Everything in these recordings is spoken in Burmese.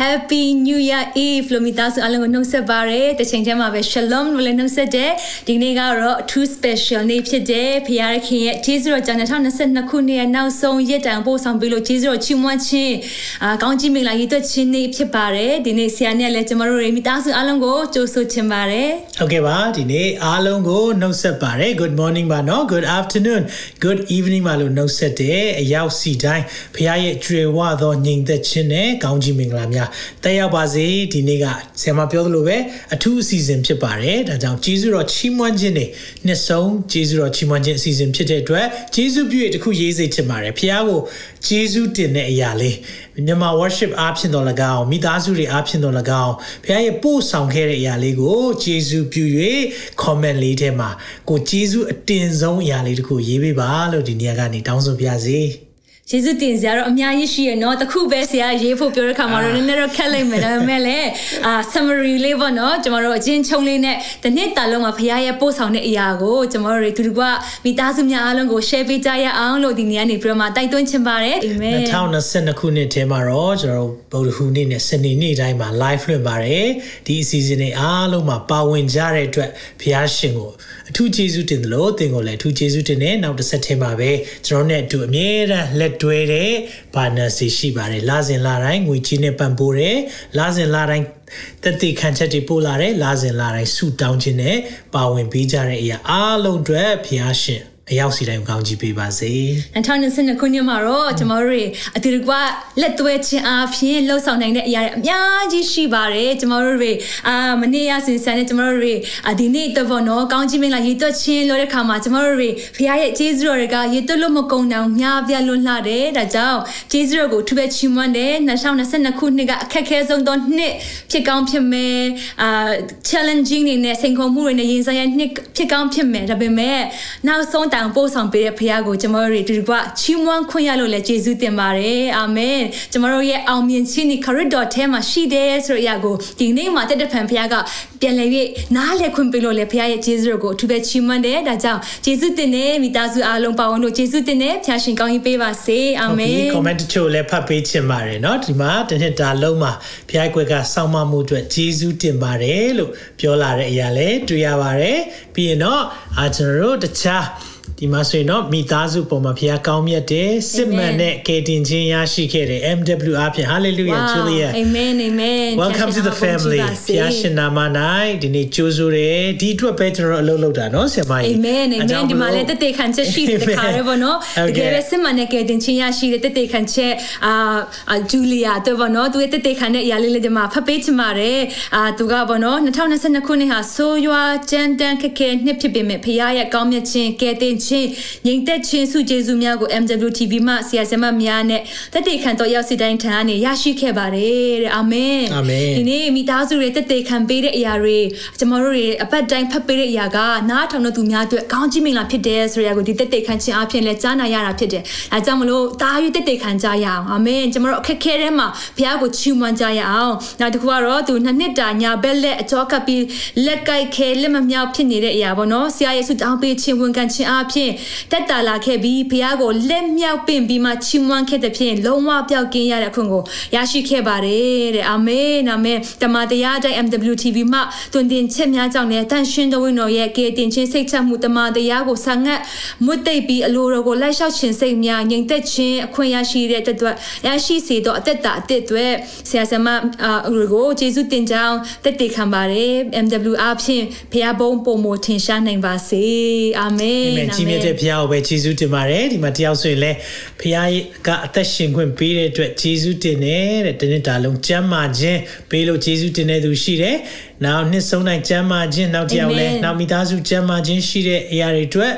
Happy New Year Eve လို့မိသားစုအားလုံးကိုနှုတ်ဆက်ပါရစေ။တစ်ချိန်တည်းမှာပဲ Shalom လို့လည်းနှုတ်ဆက်တဲ့ဒီနေ့ကတော့ True Special နေ့ဖြစ်တဲ့ဖခင်ရခင်ရဲ့ကျေးဇူးတော်ကြောင့်2022ခုနှစ်ရဲ့နောက်ဆုံးရက်တိုင်ပို့ဆောင်ပြီးလို့ကျေးဇူးတော်ချီးမွမ်းခြင်းအာကောင်းကြီးမင်္ဂလာရည်သွတ်ခြင်းနေ့ဖြစ်ပါတယ်။ဒီနေ့ဆရာနဲ့လည်းကျမတို့တွေမိသားစုအားလုံးကိုကြိုဆိုချင်ပါတယ်။ဟုတ်ကဲ့ပါဒီနေ့အားလုံးကိုနှုတ်ဆက်ပါရစေ။ Good morning ပါနော် Good afternoon Good evening ပါလို့နှုတ်ဆက်တဲ့အရောက်စီတိုင်းဖခင်ရဲ့ကြွယ်ဝသောညီသက်ခြင်းနဲ့ကောင်းကြီးမင်္ဂလာများတက်ရောက်ပါစေဒီနေ့ကဆရာမပြောသလိုပဲအထူးအစီအစဉ်ဖြစ်ပါတယ်ဒါကြောင့်ကျေးဇူးတော်ချီးမွမ်းခြင်းတွေနှစ်ဆုံးကျေးဇူးတော်ချီးမွမ်းခြင်းအစီအစဉ်ဖြစ်တဲ့အတွက်ကျေးဇူးပြုရတခုရေးစိတ်ချင်ပါတယ်ဖခင်ကိုကျေးဇူးတင်တဲ့အရာလေးမြန်မာ worship အားဖြင့်တော်၎င်းမိသားစုတွေအားဖြင့်တော်၎င်းဖခင်ရဲ့ပို့ဆောင်ခဲ့တဲ့အရာလေးကိုကျေးဇူးပြု၍ comment လေးထဲမှာကိုကျေးဇူးအတင်ဆုံးအရာလေးတခုရေးပေးပါလို့ဒီနေရာကနေတောင်းဆိုပါရစေ။ ယေရှုတင်စရာတော့အများကြီးရှိရနော်တခုပဲဆရာရေးဖို့ပြောတဲ့ခါမှာတော့နည်းနည်းတော့ခက်လိုက်မယ်ဒါပေမဲ့လည်းအာ summary လေးပေါ့နော်ကျွန်တော်တို့အချင်းချုံလေးနဲ့တနှစ်တာလုံးမှာဖခင်ရဲ့ပို့ဆောင်တဲ့အရာကိုကျွန်တော်တို့ဒီကမိသားစုများအားလုံးကို share ပေးကြရအောင်လို့ဒီနေ့ကနေပြီးတော့မှတိုက်တွန်းချင်ပါတယ်အာမင်2022ခုနှစ်ထဲမှာတော့ကျွန်တော်တို့ဗုဒ္ဓဟူးနေ့နဲ့စနေနေ့တိုင်းမှာ live လွှင့်ပါတယ်ဒီအစီအစဉ်တွေအားလုံးမှာပါဝင်ကြတဲ့အတွက်ဖခင်ရှင်ကို အထူးကျေးဇူးတင်တယ်လို့သင်ကိုလည်းအထူးကျေးဇူးတင်တယ်နောက်တစ်ဆက်ထဲမှာပဲကျွန်တော်နဲ့အတူအမြဲတမ်းလက်တွဲတဲ့ဘာနာစီရှိပါတယ်လာစဉ်လာတိုင်းငွေချေးနဲ့ပံ့ပိုးတယ်လာစဉ်လာတိုင်းတတိခံချက်တွေပို့လာတယ်လာစဉ်လာတိုင်းဆူတောင်းခြင်းနဲ့ပါဝင်ပေးကြတဲ့အရာအားလုံးအတွက်ဖျားရှင် အရောက်စီတိုင်းကောင်းချီးပေးပါစေ2022ခုနှစ်မှာတော့ကျွန်တော်တို့အတူတကွလက်သွဲခြင်းအားဖြင့်လှုပ်ဆောင်နိုင်တဲ့အရာတွေအများကြီးရှိပါတယ်ကျွန်တော်တို့တွေအာမနေ့ရစင်ဆန်နဲ့ကျွန်တော်တို့တွေဒီနေ့တော့ဗောနော်ကောင်းချီးမင်္ဂလာရေတွက်ခြင်းလို့တဲ့ခါမှာကျွန်တော်တို့တွေဖခင်ရဲ့ကျေးဇူးတော်တွေကရေတွက်လို့မကုန်အောင်များပြလွန်းလှတယ်ဒါကြောင့်ကျေးဇူးတော်ကိုထူပဲချီးမွမ်းတယ်2022ခုနှစ်ကအခက်ခဲဆုံးသောနှစ်ဖြစ်ကောင်းဖြစ်မယ်အာ challenging တွေနဲ့စိန်ခေါ်မှုတွေနဲ့ရင်ဆိုင်ရနှစ်ဖြစ်ကောင်းဖြစ်မယ်ဒါပေမဲ့နောက်ဆုံးတောင်ပို့ဆောင်ပေးတဲ့ဖခင်ကိုကျွန်တော်တို့ဒီကွာချီးမွမ်းခွင့်ရလို့လည်းကျေးဇူးတင်ပါတယ်အာမင်ကျွန်တော်တို့ရဲ့အောင်မြင်ခြင်းဒီ corridor ထဲမှာရှိတယ်ဆိုတဲ့အရာကိုဒီနေ့မှာတက်တဲ့ဖန်ဖခင်ကပြန်လည်၍နားလည်ခွင့်ပေးလို့လည်းဖခင်ရဲ့ကျေးဇူးကိုအထူးပဲချီးမွမ်းတယ်ဒါကြောင့်ကျေးဇူးတင်တယ်မိသားစုအားလုံးပါဝင်လို့ကျေးဇူးတင်တယ်ဖခင်ရှင်ကောင်းကြီးပေးပါစေအာမင် comment တချို့လည်းဖတ်ပေးချင်ပါတယ်เนาะဒီမှာတနှစ်တာလုံးမှာဖခင်ကွက်ကစောင့်မမှုအတွက်ကျေးဇူးတင်ပါတယ်လို့ပြောလာတဲ့အရာလည်းတွေ့ရပါတယ်ပြီးရင်တော့အာကျွန်တော်တို့တခြား ဒီမှာဆိုရင်တော့မိသားစုပုံမှာဖခင်ကောင်းမြတ်တယ်စစ်မှန်တဲ့ကယ်တင်ခြင်းရရှိခဲ့တယ် MW အပြင် Hallelujah Julia Amen Amen Welcome to the family ဖခင်ရှင်နာမ၌ဒီနေ့ကြိုးဆိုတယ်ဒီအတွက်ပဲကျွန်တော်အလုပ်လုပ်တာเนาะဆရာမကြီး Amen Amen ဒီမှာလည်းတည်ခံချက်ရှိတဲ့ခါရပါတော့တကယ်ပဲစစ်မှန်တဲ့ကယ်တင်ခြင်းရရှိတဲ့တည်ခံချက်အာဂျူလီယာတော့ဗောနော်သူရဲ့တည်ခံတဲ့အရာလေးလေးဒီမှာဖတ်ပေးချင်ပါတယ်အာသူကဗောနော်2022ခုနှစ်ဟာဆိုးရွားကြမ်းတမ်းခက်ခဲနှစ်ဖြစ်ပေမဲ့ဖခင်ရဲ့ကောင်းမြတ်ခြင်းကယ်တင်ခြင်း ငြိမ်သက်ခြင်းစုကျေးဇူးများကို MWTV မှဆရာဆရာမများနဲ့တက်တေခံတော်ရောက်စီတိုင်းထံကနေရရှိခဲ့ပါတယ်တဲ့အာမင်အာမင်ဒီနေ့မိသားစုတွေတက်တေခံပေးတဲ့အရာတွေကျွန်တော်တို့တွေအပတ်တိုင်းဖတ်ပေးတဲ့အရာကနားထောင်တဲ့သူများအတွက်ကောင်းကြီးမင်္ဂလာဖြစ်တယ်ဆိုတဲ့အရာကိုဒီတက်တေခံခြင်းအပြင်လဲကြားနာရတာဖြစ်တယ်အဲကြောင့်မလို့တာရွတက်တေခံကြရအောင်အာမင်ကျွန်တော်တို့အခက်ခဲထဲမှာဘုရားကိုချီးမွမ်းကြရအောင်နောက်တစ်ခုကတော့သူနှစ်နှစ်တာညာဘက်လက်အကြောကပ်ပြီးလက်ကိုက်ခဲလက်မမြောက်ဖြစ်နေတဲ့အရာပေါ့နော်ဆရာယေရှုတောင်းပေးခြင်းဝန်ခံခြင်းအပြင်တက်တာလာခဲ့ပြီးဘုရားကိုလက်မြောက်ပင့်ပြီးမှချီးမွမ်းခဲ့တဲ့ဖြင့်လုံးဝပျောက်ကင်းရတဲ့အခွင့်ကိုရရှိခဲ့ပါတယ်တဲ့အာမင်အာမင်တမန်တရားတိုင်း MWTV မှတွင်တင်ချက်များကြောင့်လည်းတန်ရှင်တော်ဝိတော်ရဲ့ကယ်တင်ခြင်းစိတ်ချမှုတမန်တရားကိုဆာငတ်မွတ်သိပ်ပြီးအလိုတော်ကိုလိုက်လျှောက်ခြင်းစိတ်များငြိမ်သက်ခြင်းအခွင့်ရရှိတဲ့အတွက်ရရှိစေသောအသက်တာအသစ်တွေဆရာဆမအာကိုယေရှုတင်ကြောင်းတက်တည်ခံပါတယ် MW အဖြစ်ဘုရားဘုံပုံမထင်ရှားနိုင်ပါစေအာမင်အာမင်ကြီးမြတ်တဲ့ဘုရားကိုပဲယေရှုတင်ပါတယ်ဒီမှာတယောက်ဆိုရင်လည်းဘုရားကအသက်ရှင်ခွင့်ပေးတဲ့အတွက်ယေရှုတင်တယ်တဲ့တနေ့တာလုံးကျမ်းမာခြင်းပေးလို့ယေရှုတင်တဲ့သူရှိတယ်နောက်နှစ်ဆုံးတိုင်းကျမ်းမာခြင်းနောက်တယောက်လည်းနောက်မိသားစုကျမ်းမာခြင်းရှိတဲ့အရာတွေအတွက်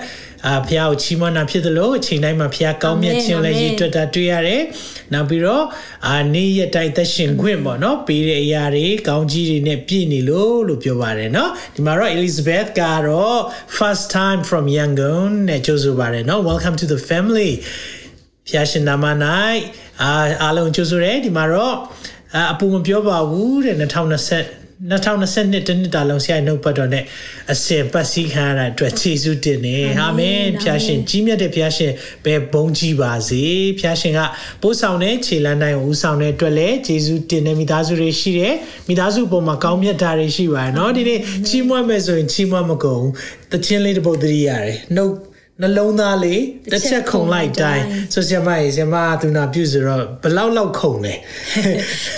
အာဖះကိုချီးမွမ်းတာဖြစ်သလိုအချိန်တိုင်းမှာဖះကောင်းမြတ်ခြင်းလည်းရည်တွက်တာတွေ့ရတယ်။နောက်ပြီးတော့အာနေ့ရက်တိုင်းသက်ရှင်ခွင့်ပေါ့နော်ပေးတဲ့အရာတွေကောင်းကြီးတွေနဲ့ပြည့်နေလို့လို့ပြောပါတယ်နော်။ဒီမှာတော့ Elizabeth ကတော့ first time from Yangon နဲ့ကြိုဆိုပါတယ်နော် Welcome to the family ဖျားရှင်နာမ၌အာအားလုံးကြိုဆိုရဲဒီမှာတော့အပူမပြောပါဘူးတဲ့2020 2022တနှစ်တာလုံးဆရာနှုတ်ပတ်တော်နဲ့အစင်ပတ်စည်းခံရတဲ့အတွက်ယေရှုတင်နေအာမင်ဖျားရှင်ကြီးမြတ်တဲ့ဖျားရှင်ပဲဘုန်းကြီးပါစေဖျားရှင်ကပို့ဆောင်တဲ့ခြေလမ်းတိုင်းကိုဦးဆောင်တဲ့အတွက်လည်းယေရှုတင်တဲ့မိသားစုတွေရှိတယ်မိသားစုပုံမှာကောင်းမြတ်တာတွေရှိပါတယ်เนาะဒီနေ့ချီးမွမ်းမယ်ဆိုရင်ချီးမွမ်းမကုန်ဘူးတခြင်းလေးတစ်ပုဒ်တည်းရတယ်နှုတ် နှလုံးသားလေးတစ်ချက်ခုန်လိုက်တိုင်းဆိုဆရာမရေဆရာမသူနာပြုဆိုတော့ဘလောက်လောက်ခုန်လဲ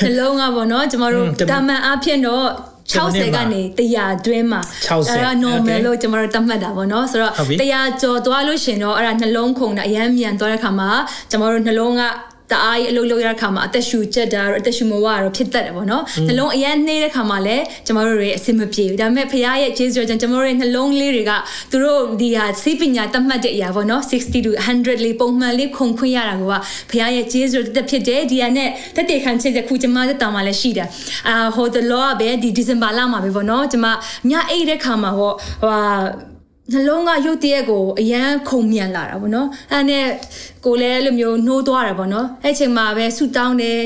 နှလုံးကပေါ့နော်ကျမတို့တာမန်အဖြစ်တော့60ကနေ100တွင်းမှာအဲ့ဒါ normal လို့ကျွန်တော်တို့သတ်မှတ်တာပေါ့နော်ဆိုတော့100ကျော်သွားလို့ရှင်တော့အဲ့ဒါနှလုံးခုန်တာအရမ်းမြန်သွားတဲ့ခါမှာကျွန်တော်တို့နှလုံးက တအားကြီးအလုပ်လုပ်ရတဲ့ခါမှာအသက်ရှူချက်တာတော့အသက်ရှူမဝတော့ဖြစ်တတ်တယ်ပေါ့နော်နှလုံးအရန်နှေးတဲ့ခါမှာလည်းကျမတို့တွေအဆင်မပြေဘူးဒါပေမဲ့ဖခင်ရဲ့ကျေးဇူးကြောင့်ကျမတို့ရဲ့နှလုံးလေးတွေကသူတို့ဒီဟာစိပညာတတ်မှတ်တဲ့အရာပေါ့နော်60 to 100လေးပုံမှန်လေးခုန်ခွင့်ရတာကဖခင်ရဲ့ကျေးဇူးတက်ဖြစ်တယ်ဒီဟာနဲ့တက်တေခံချက်ခုကျမတို့တောင်မှလည်းရှိတယ်အာဟိုတလောကပဲဒီဒီဇင်ဘာလမှာပဲပေါ့နော်ကျမညအိတ်တဲ့ခါမှာဟောဟို နှလုံးကရုတ်တရက်ကိုအရန်ခုံမြန်လာတာပေါ့နော်အဲ့နဲ့ကိုလည်းအဲ့လိုမျိုးနှိုးသွားတယ်ပေါ့နော်အဲ့ချိန်မှာပဲဆူတောင်းတယ်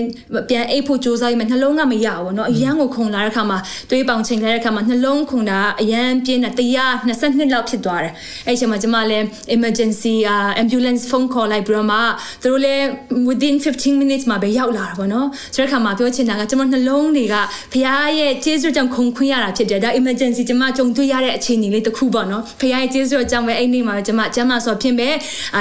ပြန်အိတ်ဖို့စူးစမ်းပြီးမှနှလုံးကမရဘူးပေါ့နော်အရန်ကိုခုံလာတဲ့ခါမှာတွေးပေါင်ချိန်လာတဲ့ခါမှာနှလုံးခုံတာအရန်ပြင်းတာ122လောက်ဖြစ်သွားတယ်အဲ့ချိန်မှာကျမလည်း emergency ambulance phone call လိုက်ပြီးတော့မှသူတို့လည်း within 15 minutes မှာပဲရောက်လာတာပေါ့နော်ဆိုတဲ့ခါမှာပြောချင်တာကကျမနှလုံးတွေကဖခင်ရဲ့ကျေးဇူးကြောင့်ခုံခွင့်ရတာဖြစ်တယ်ဒါ emergency ကျမကြုံတွေ့ရတဲ့အခြေအနေလေးတစ်ခုပေါ့နော်ဖခင်ရဲ့ကျေးဇူးကြောင့်ပဲအဲ့နေ့မှာကျမကျမဆိုဖြစ်မဲ့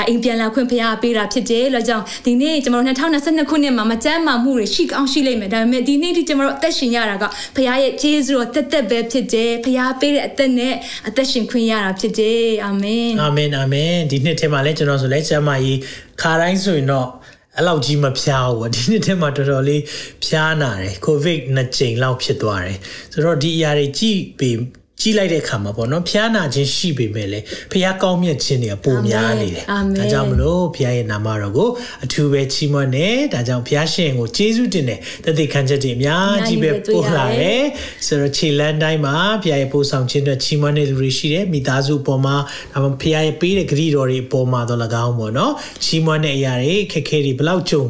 အိမ်ပြန်လာခွင့်ဖခင်ပေးတာဖြစ်တယ်လို့ကြောင့်ဒီနေ့ကျွန်တော်တို့2022ခုနှစ်မှာမကြမ်းမာမှုတွေရှိကောင်းရှိလိမ့်မယ်ဒါပေမဲ့ဒီနေ့ဒီကျွန်တော်တို့အသက်ရှင်ရတာကဖခင်ရဲ့ကျေးဇူးတော်တက်တက်ပဲဖြစ်တယ်ဖခင်ပေးတဲ့အသက်နဲ့အသက်ရှင်ခွင့်ရတာဖြစ်တယ်အာမင်အာမင်အာမင်ဒီနှစ်ထဲမှာလည်းကျွန်တော်ဆိုလဲကျမ်းမာရေးခါတိုင်းဆိုရင်တော့အဲ့လောက်ကြီးမဖျားဘူးဒီနှစ်ထဲမှာတော်တော်လေးဖျားနာတယ်ကိုဗစ်နှစ်ကြိမ်လောက်ဖြစ်သွားတယ်ဆိုတော့ဒီအရာတွေကြည့်ပြီး ကြီးလိုက်တဲ့ခါမှာပေါ့နော်ဖျားနာခြင်းရှိပေမဲ့လည်းဖျားကောင်းမြတ်ခြင်းတွေကပိုများနေတယ်ဒါကြောင့်မလို့ဖျားရဲ့နာမတော်ကိုအထူးပဲချီးမွမ်းတယ်ဒါကြောင့်ဖျားရှင်ကိုကျေးဇူးတင်တယ်တသက်ခံချက်တွေအများကြီးပဲပို့လာတယ်ဆိုတော့ခြေလန်းတိုင်းမှာဖျားရဲ့ပို့ဆောင်ခြင်းတွေချီးမွမ်းတဲ့လူတွေရှိတယ်မိသားစုအပေါ်မှာဒါမှဖျားရဲ့ပေးတဲ့ဂရုတော်တွေအပေါ်မှာတော့၎င်းပေါ့နော်ချီးမွမ်းတဲ့အရာတွေခက်ခဲတွေဘလောက်ကြုံ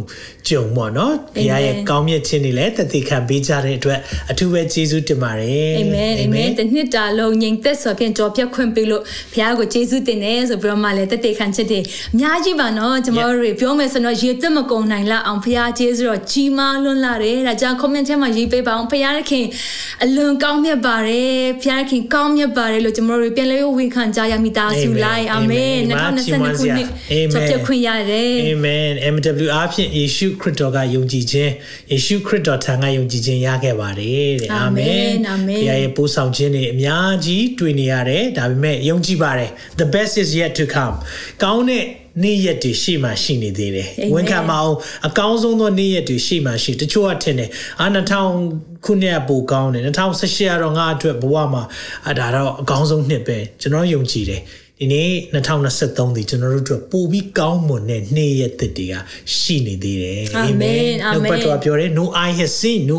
ကြုံပေါ့နော်ဖျားရဲ့ကောင်းမြတ်ခြင်းတွေလည်းတသက်ခံပေးကြတဲ့အတွက်အထူးပဲကျေးဇူးတင်ပါတယ်အာမင်အာမင်တနှစ်တာလုံးငြိမ်သက်စွာဖြင့်ကြော်ပြတ်ခွင့်ပေးလို့ဘုရားကိုကျေးဇူးတင်တယ်ဆိုပြီးတော့မှလည်းတက်တေခံချက်တွေအများကြီးပါနော်ကျွန်တော်တို့ပြောမယ်ဆိုတော့ရေတက်မကုန်နိုင်လောက်အောင်ဘုရားကျေးဇူးတော်ကြီးမားလွန်းလာတယ်ဒါကြောင့် comment ထဲမှာရေးပေးပါအောင်ဘုရားခင်အလွန်ကောင်းမြတ်ပါတယ်ဘုရားခင်ကောင်းမြတ်ပါတယ်လို့ကျွန်တော်တို့ပြန်လဲဝန်ခံကြရမိသားစုလိုက်အာမင်2022ခုနှစ်ကြော်ပြတ်ခွင့်ရတယ်အာမင် MW အားဖြင့်ယေရှုခရစ်တော်ကယုံကြည်ခြင်းယေရှုခရစ်တော်ထံကယုံကြည်ခြင်းရခဲ့ပါတယ်တဲ့အာမင်အာမင်ဘုရားရဲ့ပို့ဆောင်ခြင်းတွေအများကြီးတွေ့နေရတယ်ဒါပေမဲ့ယုံကြည်ပါတယ် the best is yet to come ကောင်းတဲ့နေ့ရက်တွေရှေ့မှာရှိနေသေးတယ်ဝန်ခံမအောင်အကောင်းဆုံးသောနေ့ရက်တွေရှေ့မှာရှိတချို့ကထင်တယ်အာ2000ခုနှစ်ကပိုကောင်းတယ်2018ကတော့ငါအတွက်ဘဝမှာအဒါတော့အကောင်းဆုံးနှစ်ပဲကျွန်တော်ယုံကြည်တယ် ဒီနေ့2023ဒီကျွန်တော်တို့အတွက်ပိုပြီးကောင်းမွန်တဲ့နေ့ရက်သစ်တွေကရှိနေသေးတယ်အာမင်အာမင်ဘတ်တော်ပြောတယ် no eye has seen no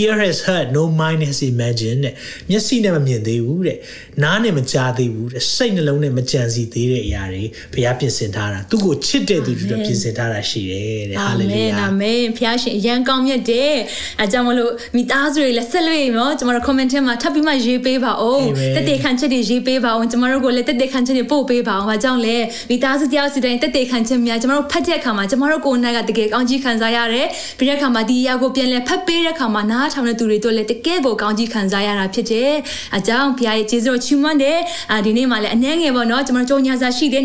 ear has heard no mind has imagined တဲ့မျက်စိနဲ့မမြင်သေးဘူးတဲ့နားနဲ့မကြားသေးဘူးတဲ့စိတ်နှလုံးနဲ့မကြံစည်သေးတဲ့အရာတွေဘုရားပြင်ဆင်ထားတာသူ့ကိုချစ်တဲ့သူတွေပြင်ဆင်ထားတာရှိတယ်တဲ့ဟာလေလုယာအာမင်ဘုရားရှင်အရန်ကောင်းမြတ်တယ်အဲကြောင့်မလို့မိသားစုတွေလည်းဆက်လို့ရနော်ကျွန်တော်တို့ comment ထဲမှာထပ်ပြီးမှရေးပေးပါဦးတက်တေခံချက်တွေရေးပေးပါဦးကျွန်တော်တို့ကိုလည်းတက်တေခံချက်တွေပို့ပေးပါအောင်။ဘာကြောင့်လဲမိသားစုတယောက်စီတိုင်းတက်တေခံချက်များကျွန်တော်တို့ဖတ်တဲ့အခါမှာကျွန်တော်တို့ကိုယ်နိုင်ကတကယ်ကောင်းကြီးခံစားရတယ်။ပြီးတဲ့အခါမှာဒီအရာကိုပြန်လဲဖတ်ပေးတဲ့အခါမှာနားထောင်တဲ့သူတွေတို့လည်းတကယ်ကိုကောင်းကြီးခံစားရတာဖြစ်တယ်။အကြောင်းဖခင်ရဲ့ကျေးဇူးတော်ချီးမွမ်းတယ်။အာဒီနေ့မှလည်းအနှဲငယ်ပေါ့နော်ကျွန်တော်တို့ကြောညာစာရှိတဲ့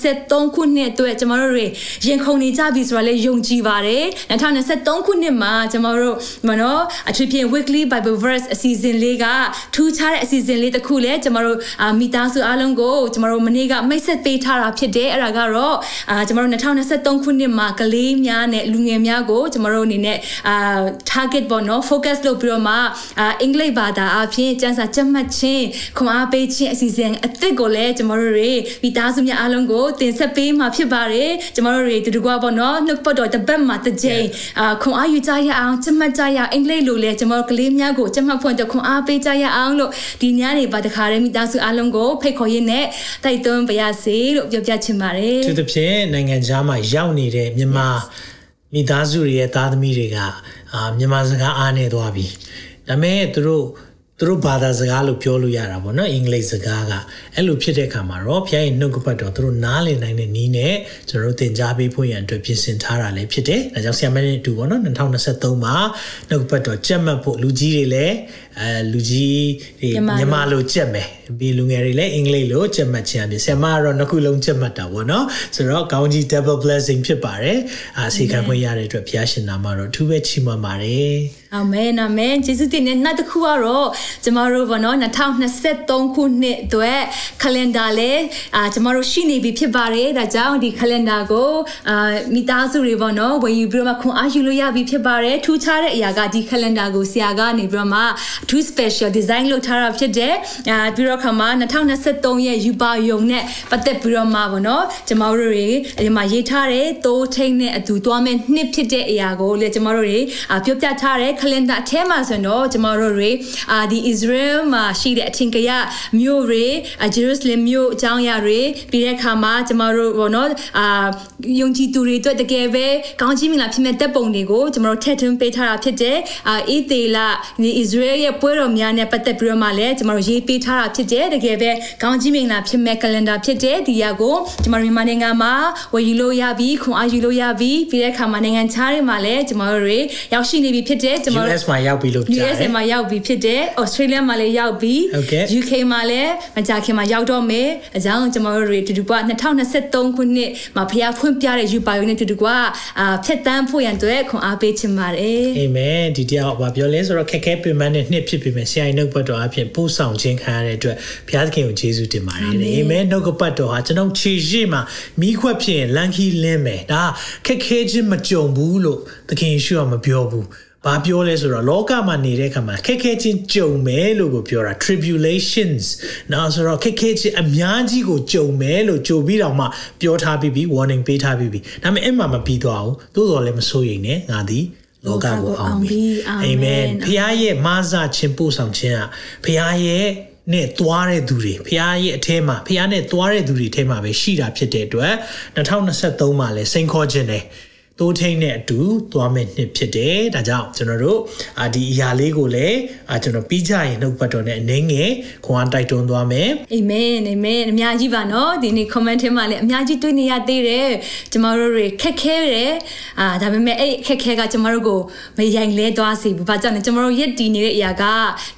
2023ခုနှစ်အတွက်ကျွန်တော်တို့တွေရင်ခုန်နေကြပြီဆိုတာလည်းယုံကြည်ပါတယ်။2023ခုနှစ်မှာကျွန်တော်တို့မနော်အထူးဖြင့် weekly bible verse အစီအစဉ်လေးကထူးခြားတဲ့အစီအစဉ်လေးတစ်ခုလည်းကျွန်တော်တို့မိသားစုအားလုံးကိုကျွန်တော်တို့မနေ့ကမိတ်ဆက်ပေးထားတာဖြစ်တယ်အဲ့ဒါကတော့အာကျွန်တော်တို့2023ခုနှစ်မှာကလေးများနဲ့လူငယ်များကိုကျွန်တော်တို့အနေနဲ့အာ target ပေါ့နော် focus လုပ်ပြီးတော့မှအာအင်္ဂလိပ်ဘာသာအပြင်စံစာကြက်မှတ်ခြင်းခွန်အားပေးခြင်းအစီအစဉ်အသစ်ကိုလည်းကျွန်တော်တို့တွေမိသားစုများအားလုံးကိုတင်ဆက်ပေးမှာဖြစ်ပါတယ်ကျွန်တော်တို့တွေတူတူကပေါ့နော်နှုတ်ပတ်တော်တစ်ပတ်မှာတစ်ကြိမ်အာခွန်အားယူကြရအောင်ကြက်မှတ်ကြရအင်္ဂလိပ်လိုလည်းကျွန်တော်တို့ကလေးများကိုကြက်မှတ်ဖွင့်တော့ခွန်အားပေးကြရအောင်လို့ဒီညနေပါတခါတည်းမိသားစုအားလုံးကိုဖိတ်ခေါ်ရင်းနဲ့တိုက်တွန်းပါရစေလို့ပြောပြချင်ပါတယ်သူသဖြင့်နိုင်ငံခြားမှာရောက်နေတဲ့မြန်မာမိသားစုတွေရဲ့သားသမီးတွေကအာမြန်မာစကားအားနေသွားပြီဒါပေမဲ့သူတို့သူတို့ဘာသာစကားလို့ပြောလို့ရတာပေါ့နော်အင်္ဂလိပ်စကားကအဲ့လိုဖြစ်တဲ့အခါမှာတော့ဘုရားရဲ့နှုတ်ကပတ်တော်သူတို့နားလည်နိုင်တဲ့နည်းနဲ့ကျွန်တော်တို့သင်ကြားပေးဖို့ရန်အတွက်ပြင်ဆင်ထားတာလည်းဖြစ်တယ်။ဒါကြောင့်ဆရာမနဲ့အတူပေါ့နော်2023မှာနှုတ်ကပတ်တော်ကြက်မှတ်ဖို့လူကြီးတွေလည်းအဲလူကြီးတွေမြန်မာလိုကြက်မယ်ပြီးလူငယ်တွေလည်းအင်္ဂလိပ်လိုကြက်မှတ်ခြင်းအပြင်ဆရာမကတော့နှစ်ခုလုံးကြက်မှတ်တာပေါ့နော်ဆိုတော့ကောင်းကြီး double blessing ဖြစ်ပါတယ်အာစီခံခွင့်ရတဲ့အတွက်ဘုရားရှင်နာမတော်အထူးပဲချီးမွမ်းပါတယ်အာမင်အာမင်ယေရှုတင်တဲ့နောက်တစ်ခုကတော့ကျမတို့ဘောနော်2023ခုနှစ်အတွက် calendar လဲအာကျမတို့ရှိနေပြီဖြစ်ပါတယ်ဒါကြောင့်ဒီ calendar ကိုအာမိသားစုတွေဘောနော်ဝယ်ယူပြီးတော့မှခွန်အားယူလို့ရပြီဖြစ်ပါတယ်ထူးခြားတဲ့အရာကဒီ calendar ကိုဆရာကနေပြီးတော့မှအထူး special design လုပ်ထားတာဖြစ်တယ်အာပြီးတော့ခါမှာ2023ရဲ့ယူပါယုံနဲ့ပတ်သက်ပြီးတော့မှဘောနော်ကျမတို့တွေဒီမှာရေးထားတဲ့သိုးထိန်နဲ့အတူတွားမဲ့နှစ်ဖြစ်တဲ့အရာကိုလေကျမတို့တွေအာပြောပြထားတဲ့ calendar အထဲမှာဆိုရင်တော့ကျမတို့တွေအာဒီ Israel မှာရှိတဲ့အထင်ကရမြို့တွေ Jerusalem မြို့အကြောင်းအရာတွေပြီးတဲ့အခါမှာကျမတို့ဘောနော်အာယုံကြည်သူတွေအတွက်တကယ်ပဲကောင်းချီးမင်္ဂလာဖြစ်မဲ့တပ်ပုံတွေကိုကျမတို့ထည့်သွင်းပေးထားတာဖြစ်တယ်အာအေးသေးလာဒီ Israel ရဲ့ပွဲတော်များနဲ့ပတ်သက်ပြီးတော့မှလည်းကျမတို့ရေးပေးထားတာဖြစ်တယ်တကယ်ပဲကောင်းချီးမင်္ဂလာဖြစ်မဲ့ calendar ဖြစ်တယ်ဒီရက်ကိုကျမတို့မြန်မာနိုင်ငံမှာဝယ်ယူလို့ရပြီခွန်အားယူလို့ရပြီပြီးတဲ့အခါမှာနိုင်ငံခြားတွေမှာလည်းကျမတို့တွေရောက်ရှိနေပြီဖြစ်တယ်ကျမတို့ US မှာရောက်ပြီလို့ကြားတယ် US မှာရောက်ပြီဖြစ်တယ် Australia မှာလည်းရောက်ပြီ UK မှာလည်းမကြာခင်မှာရောက်တော့မယ်အကြောင်းကျမတို့တွေတူတူက2023ခုနှစ်မှာဖျားဖွင့်ပြတဲ့ယူပါယုံနဲ့တူတူကအာဖြတ်တန်းဖို့ရန်အတွက်ခွန်အားပေးချင်ပါတယ်အာမင်ဒီတရားဘာပြောလဲဆိုတော့ခက်ခဲပင်ပန်းတဲ့နှစ်ဖြစ်ပြီမယ်ဆရာနှုတ်ပတ်တော်အဖြစ်ပို့ဆောင်ခြင်းခံရတဲ့အတွက်ဘုရားသခင်ကိုယေရှုတင်ပါတယ်အာမင်နှုတ်ကပတ်တော်ဟာကျွန်တော်ခြေရှိမှမိခွက်ဖြစ်ရင်လန်ခီလင်းမယ်ဒါခက်ခဲခြင်းမကြုံဘူးလို့သခင်ယေရှုကမပြောဘူးဘာပြောလဲဆိုတော့လောကမှာနေတဲ့အခါမှာခက်ခဲချင်းကြုံမယ်လို့ကိုပြောတာ tribulations နော်ဆိုတော့ခက်ခဲချင်းအများကြီးကိုကြုံမယ်လို့ကြိုပြီးတော့မှပြောထားပြီးပြီ warning ပေးထားပြီးပြီဒါပေမဲ့အဲ့မှာမပြီးသွားဘူးသို့တော်လည်းမစိုးရိမ်နဲ့ငါသည် လောကကိုအောင်ပြီအာမင်ဖခင်ရဲ့မဆာခြင်းပို့ဆောင်ခြင်းကဖခင်ရဲ့နဲ့သွားတဲ့သူတွေဖခင်ရဲ့အထဲမှာဖခင်နဲ့သွားတဲ့သူတွေအထဲမှာပဲရှိတာဖြစ်တဲ့အတွက်2023မှာလဲစိန်ခေါ်ခြင်းတယ် တိုးထိန်နဲ့အတူသွားမယ့်နှစ်ဖြစ်တယ်ဒါကြောင့်ကျွန်တော်တို့အာဒီအရာလေးကိုလည်းအာကျွန်တော်ပြီးကြရင်နှုတ်ပတ်တော်နဲ့အနေငယ်ခွန်အားတိုက်တွန်းသွားမယ်အာမင်အာမင်အများကြီးပါနော်ဒီနေ့ comment ထဲမှာလည်းအများကြီးတွေ့နေရသေးတယ်ကျမတို့တွေခက်ခဲတယ်အာဒါပေမဲ့အဲ့ခက်ခဲကကျမတို့ကိုမယိုင်လဲသွားစေဘူးဘာကြောင့်လဲကျမတို့ယက်တည်နေတဲ့အရာက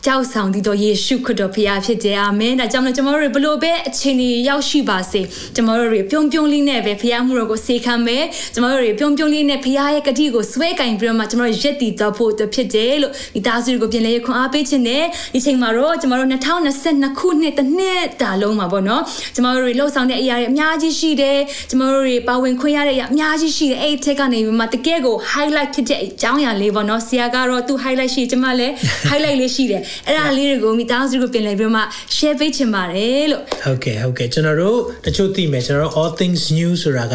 ကြောက်ဆောင်တည်တော်ယေရှုခရစ်တော်ဖခင်ဖြစ်တယ်အာမင်ဒါကြောင့်လည်းကျမတို့တွေဘလို့ပဲအချိန်ကြီးရောက်ရှိပါစေကျမတို့တွေပြုံးပြုံးလေးနဲ့ပဲဖခင်မှုတော်ကိုစေခံမယ်ကျမတို့တွေပြုံးပြုံးလေးနဲ့ဖခင်ရဲ့ကတိကိုဆွဲကင်ပြီးတော့မှကျွန်တော်တို့ရက်တည်တော့ဖို့အတွက်ဖြစ်တယ်လို့ဒီသားစုတွေကိုပြင်လဲခွန်အားပေးခြင်းနဲ့ဒီချိန်မှာတော့ကျွန်တော်တို့2022ခုနှစ်တစ်နှစ်တာလုံးမှာပေါ့နော်ကျွန်တော်တို့တွေလှုပ်ဆောင်တဲ့အရာတွေအများကြီးရှိတယ်ကျွန်တော်တို့တွေပါဝင်ခွင့်ရတဲ့အရာအများကြီးရှိတယ်အဲ့ဒီထက်ကနေပြီးမှတကယ်ကို highlight ဖြစ်တဲ့အကြောင်းအရာလေးပေါ့နော်ဆရာကတော့သူ highlight ရှိကျွန်မလည်း highlight လေးရှိတယ်အဲ့ဒါလေးတွေကိုမိသားစုကိုပြင်လဲပြီးတော့မှ share ပေးချင်ပါတယ်လို့ဟုတ်ကဲ့ဟုတ်ကဲ့ကျွန်တော်တို့တချို့သိမယ်ကျွန်တော်တို့ all things new ဆိုတာက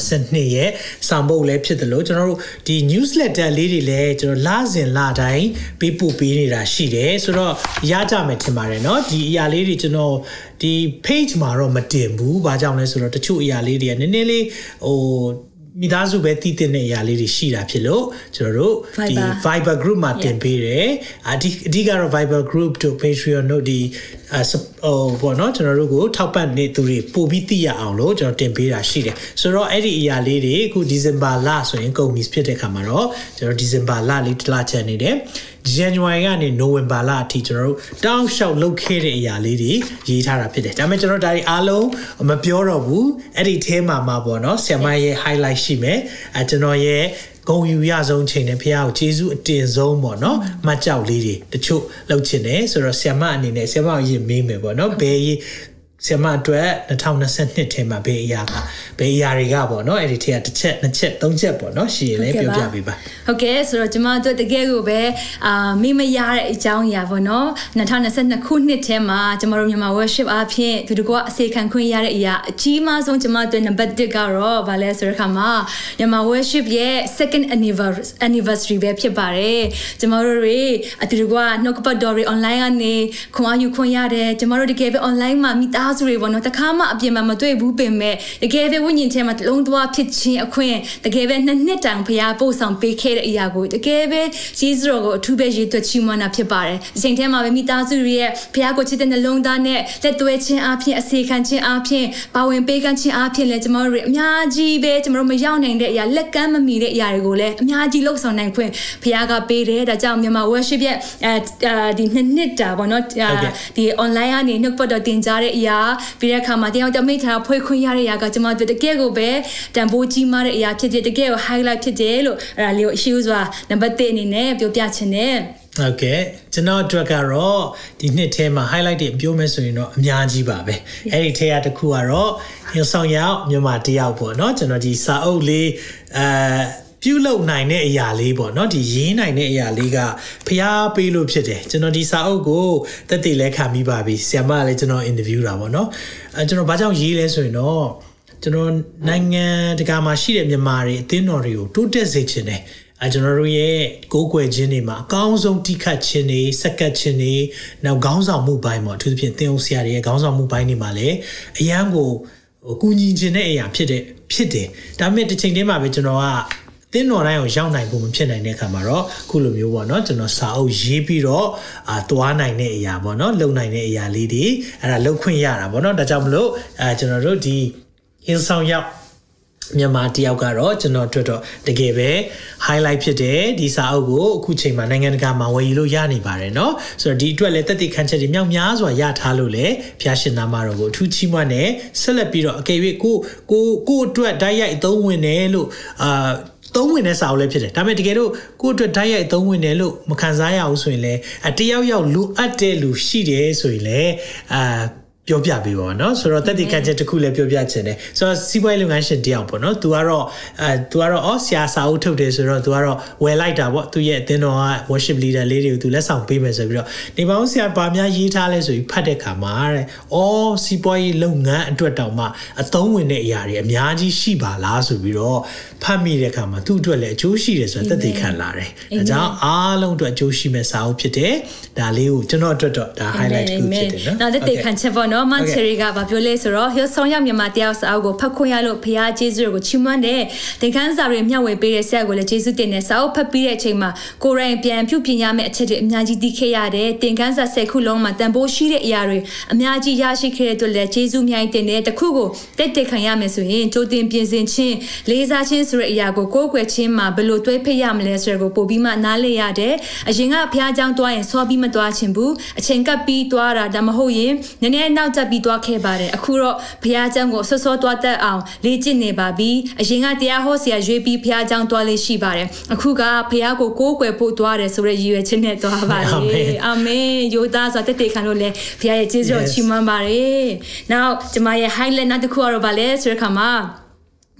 2022ရဲ့စာမုပ်လည်းဖြစ်တယ်လို့ကျွန်တော်တို့ဒီ newsletter လေးတွေလည်းကျွန်တော်လစဉ်လတိုင်းပေးပို့ပေးနေတာရှိတယ်ဆိုတော့ရကြမယ်ထင်ပါတယ်เนาะဒီအရာလေးတွေကျွန်တော်ဒီ page မှာတော့မတင်ဘူးဘာကြောင့်လဲဆိုတော့တချို့အရာလေးတွေကနည်းနည်းလေးဟို မိသားစုပဲတည်တဲ့အရာလေးတွေရှိတာဖြစ်လို့ကျွန်တော်တို့ဒီ Viber group မှာတင်ပေးတယ်အဒီအဓိကတော့ Viber group တို့ Patreon တို့ဒီဟိုဘောနော်ကျွန်တော်တို့ကိုထောက်ပံ့နေသူတွေပို့ပြီးသိရအောင်လို့ကျွန်တော်တင်ပေးတာရှိတယ်ဆိုတော့အဲ့ဒီအရာလေးတွေအခုဒီဇင်ဘာလဆိုရင်ကုန်ပြီဖြစ်တဲ့ခါမှာတော့ကျွန်တော်ဒီဇင်ဘာလလေးတစ်လချန်နေတယ် January ကနေ November လအထိကျွန်တော်တို့တောင်းလျှောက်လုပ်ခဲ့တဲ့အရာလေးတွေရေးထားတာဖြစ်တယ်ဒါပေမဲ့ကျွန်တော်ဒါတွေအားလုံးမပြောတော့ဘူးအဲ့ဒီအဲမှာမှာပေါ့နော်ဆ iam ရဲ့ highlight ရှိမယ်အဲကျွန်တော်ရဲ့ဂုံယူရဆုံးချိန်နဲ့ဖះကိုကျေးဇူးအတင်ဆုံးပေါ့နော်မှတ်ကြောက်လေးတွေတချို့လောက်ချင်တယ်ဆိုတော့ဆ iam အနေနဲ့ဆ iam ကိုရင်မေးမယ်ပေါ့နော်ဘယ် ဆရာမအတွက်2022ထဲမှာဘယ်အရာကဘယ်အရာတွေကပေါ့နော်အဲ့ဒီထဲကတစ်ချက်နှစ်ချက်သုံးချက်ပေါ့နော်ရှင်းရင်လည်းပြောပြပေးပါဟုတ်ကဲ့ဆိုတော့ကျွန်မတို့တကယ်ကိုပဲအာမိမရတဲ့အကြောင်းအရာပေါ့နော်2022ခုနှစ်ထဲမှာကျွန်တော်တို့မြန်မာ worship အဖြစ်ဒီတကောအစေခံခွင့်ရတဲ့အရာအကြီးမားဆုံးကျွန်မတို့နံပါတ်1ကတော့ဗာလဲဆိုတဲ့ခါမှာမြန်မာ worship ရဲ့ second anniversary ပဲဖြစ်ပါတယ်ကျွန်တော်တို့တွေအတူတကွနှုတ်ကပတ်တော်တွေ online ကနေခွန်အားယူခွင့်ရတယ်ကျွန်တော်တို့တကယ်ပဲ online မှာမိသားစုတွေပေါ့နော်တခါမှအပြင်မှာမတွေ့ဘူးပင်မဲ့တကယ်ပဲဝိညာဉ်ထဲမှာလုံးသွားဖြစ်ခြင်းအခွင့်တကယ်ပဲနှစ်နှစ်တိုင်ဖျားပို့ဆောင်ပေးခဲ့တဲ့အရာကိုတကယ်ပဲဂျေဇုတော်ကိုအထူးပဲရည်သွက်ချီးမွမ်းတာဖြစ်ပါတယ်အချိန်ထဲမှာပဲမိသားစုတွေရဲ့ဖျားကိုချစ်တဲ့နှလုံးသားနဲ့လက်သွဲခြင်းအပြင်အစေခံခြင်းအပြင်ပါဝင်ပေးကမ်းခြင်းအပြင်လည်းကျမတို့တွေအများကြီးပဲကျမတို့မရောက်နိုင်တဲ့အရာလက်ကမ်းမမီတဲ့အရာတွေကိုလည်းအများကြီးလှုပ်ဆောင်နိုင်ခွင့်ဖျားကပေးတယ်ဒါကြောင့်မြန်မာ worship ရဲ့အဲဒီနှစ်နှစ်တာပေါ့နော်ဒီ online ကနေနှုတ်ပတ်တော်တင်ကြားတဲ့အရပြီးတဲ့အခါမှာတရားတော်မိထားဖွဲ့ခွင့်ရတဲ့အရာကကျမတို့တကယ်ကိုပဲတန်ဖိုးကြီးမားတဲ့အရာဖြစ်တဲ့တကယ်ကို highlight ဖြစ်တယ်လို့အဲ့ဒါလေးကို issue ဆိုတာနံပါတ်1အနေနဲ့ပြောပြချင်တယ်ဟုတ်ကဲ့ကျွန်တော်အတွက်ကတော့ဒီနှစ်ထဲမှာ highlight တွေပြောမယ်ဆိုရင်တော့အများကြီးပါပဲအဲ့ဒီထဲကတစ်ခုကတော့ရဆောင်ရောက်မြန်မာတယောက်ပေါ့เนาะကျွန်တော်ဒီစာအုပ်လေးအဲ ပြုလုပ်နိုင်တဲ့အရာလေးပေါ့เนาะဒီရေးနိုင်တဲ့အရာလေးကဖျားပေးလို့ဖြစ်တယ်ကျွန်တော်ဒီစာအုပ်ကိုတက်တည်လဲခံပြီးပါပြီဆ iam မလည်းကျွန်တော်အင်တာဗျူးတာပေါ့เนาะအဲကျွန်တော်ဘာကြောင့်ရေးလဲဆိုရင်တော့ကျွန်တော်နိုင်ငံတကာမှာရှိတဲ့မြန်မာတွေအသင်းတော်တွေကိုတိုးတက်စေချင်တယ်အဲကျွန်တော်တို့ရဲ့ကိုးကွယ်ခြင်းတွေမှာအကောင်းဆုံးတိခတ်ခြင်းတွေစက္ကတ်ခြင်းတွေနောက်ခေါင်းဆောင်မှုပိုင်းပေါ့အထူးသဖြင့်သင်အုပ်ဆရာတွေရဲ့ခေါင်းဆောင်မှုပိုင်းတွေမှာလည်းအရန်ကိုဟိုကူညီခြင်းတဲ့အရာဖြစ်တဲ့ဖြစ်တယ်ဒါပေမဲ့တစ်ချိန်တည်းမှာပဲကျွန်တော်က တင်းတော်တိုင်းကိုရောက်နိုင်ဖို့မဖြစ်နိုင်တဲ့အခါမှာတော့ခုလိုမျိုးပေါ့နော်ကျွန်တော်စာအုပ်ရေးပြီးတော့အာသွားနိုင်တဲ့အရာပေါ့နော်လုံနိုင်တဲ့အရာလေးတွေအဲ့ဒါလုံခွင့်ရတာပေါ့နော်ဒါကြောင့်မလို့အဲကျွန်တော်တို့ဒီဟင်းဆောင်ရောက်မြန်မာတယောက်ကတော့ကျွန်တော်အတွက်တော့တကယ်ပဲ highlight ဖြစ်တယ်ဒီစာအုပ်ကိုအခုချိန်မှာနိုင်ငံတကာမှာဝယ်ယူလို့ရနေပါတယ်เนาะဆိုတော့ဒီအတွက်လည်းတက်တည်ခန့်ချက်တွေမြောက်များစွာရထားလို့လည်းဖျားရှင်နာမတော်ကိုအထူးချီးမွမ်းတယ်ဆက်လက်ပြီးတော့အကယ်၍ကိုကိုကိုအတွက်ဓာတ်ရိုက်အသုံးဝင်တယ်လို့အာ သုံးဝင်တဲ့စာအုပ်လည်းဖြစ်တယ်ဒါပေမဲ့တကယ်လို့ကိုယ့်အတွက်ဓာတ်ရိုက်သုံးဝင်တယ်လို့မခံစားရဘူးဆိုရင်လည်းအတယောက်ယောက်လူအပ်တဲ့လူရှိတယ်ဆိုရင်လည်းအာ ပြောပြပေးပါတော့ဆိုတော့တက်တီခံချက်တစ်ခုလည်းပြောပြချင်တယ်ဆိုတော့စီးပွားရေးလုပ်ငန်းရှင်တယောက်ပေါ့နော် तू ကတော့အဲ तू ကတော့အော်ဆရာစာအုပ်ထုတ်တယ်ဆိုတော့ तू ကတော့ဝယ်လိုက်တာပေါ့သူရဲ့အသင်းတော်က worship leader လေးတွေကို तू လက်ဆောင်ပေးမယ်ဆိုပြီးတော့နေပေါင်းဆရာဘာများရေးထားလဲဆိုပြီးဖတ်တဲ့ခါမှာတဲ့အော်စီးပွားရေးလုပ်ငန်းအတွက်တောင်မှအသုံးဝင်တဲ့အရာတွေအများကြီးရှိပါလားဆိုပြီးတော့ဖတ်မိတဲ့ခါမှာသူ့အတွက်လည်းအကျိုးရှိတယ်ဆိုတော့တက်တီခံလာတယ်အဲကြောင့်အားလုံးအတွက်အကျိုးရှိမဲ့စာအုပ်ဖြစ်တယ်ဒါလေးကိုကျွန်တော်အတွက်တော့ဒါ highlight တစ်ခုဖြစ်တယ်နော်နောက်တက်တီခံချက်ပေါ့ နော်မန်ချယ်ရီကဘာပြောလဲဆိုတော့ Hill Song ရောက်မြန်မာတယောက်စာအုပ်ကိုဖတ်ခွင့်ရလို့ဖရားကျေးဇူးကိုချီးမွမ်းတယ်ဒီကန်းစာတွေမျှဝေပေးတဲ့ဆက်ကိုလည်းကျေးဇူးတင်တယ်စာအုပ်ဖတ်ပြီးတဲ့အချိန်မှာကိုရိုင်းပြန်ပြုပြင်ရမယ့်အချက်တွေအများကြီးသိခဲ့ရတယ်သင်ကန်းစာ၁၀ခုလုံးမှာတန်ဖိုးရှိတဲ့အရာတွေအများကြီးရရှိခဲ့တဲ့အတွက်လည်းကျေးဇူးအများကြီးတင်တယ်တခုကိုတက်တက်ခံရမယ်ဆိုရင်ကြိုတင်ပြင်ဆင်ခြင်းလေးစားခြင်းဆိုတဲ့အရာကိုကိုယ်ွယ်ချင်းမှာဘယ်လိုတွဲဖိတ်ရမလဲဆိုတော့ကိုပို့ပြီးမှနားလေရတယ်အရင်ကဖရားကျောင်းသွားရင်ဆောပြီးမသွားချင်ဘူးအချိန်ကပ်ပြီးသွားတာဒါမဟုတ်ရင်နည်းနည်းနောက်ကျပြီးတွားခဲ့ပါတယ်အခုတော့ဘုရားကျောင်းကိုဆွဆောတွားတတ်အောင်လေ့ကျင့်နေပါပြီအရင်ကတရားဟောဆရာရွေးပြီးဘုရားကျောင်းတွားလေးရှိပါတယ်အခုကဘုရားကိုကိုးကွယ်ဖို့တွားတယ်ဆိုတဲ့ရည်ရွယ်ချက်နဲ့တွားပါလေအာမင်ယိုသားဆိုတက်တေခံလို့လေဘုရားရဲ့ကျေးဇူးတော်ချီးမွမ်းပါတယ်နောက်ကျွန်မရဲ့ highlight နောက်တစ်ခုကတော့ဗာလဲဆိုတဲ့ခါမှာ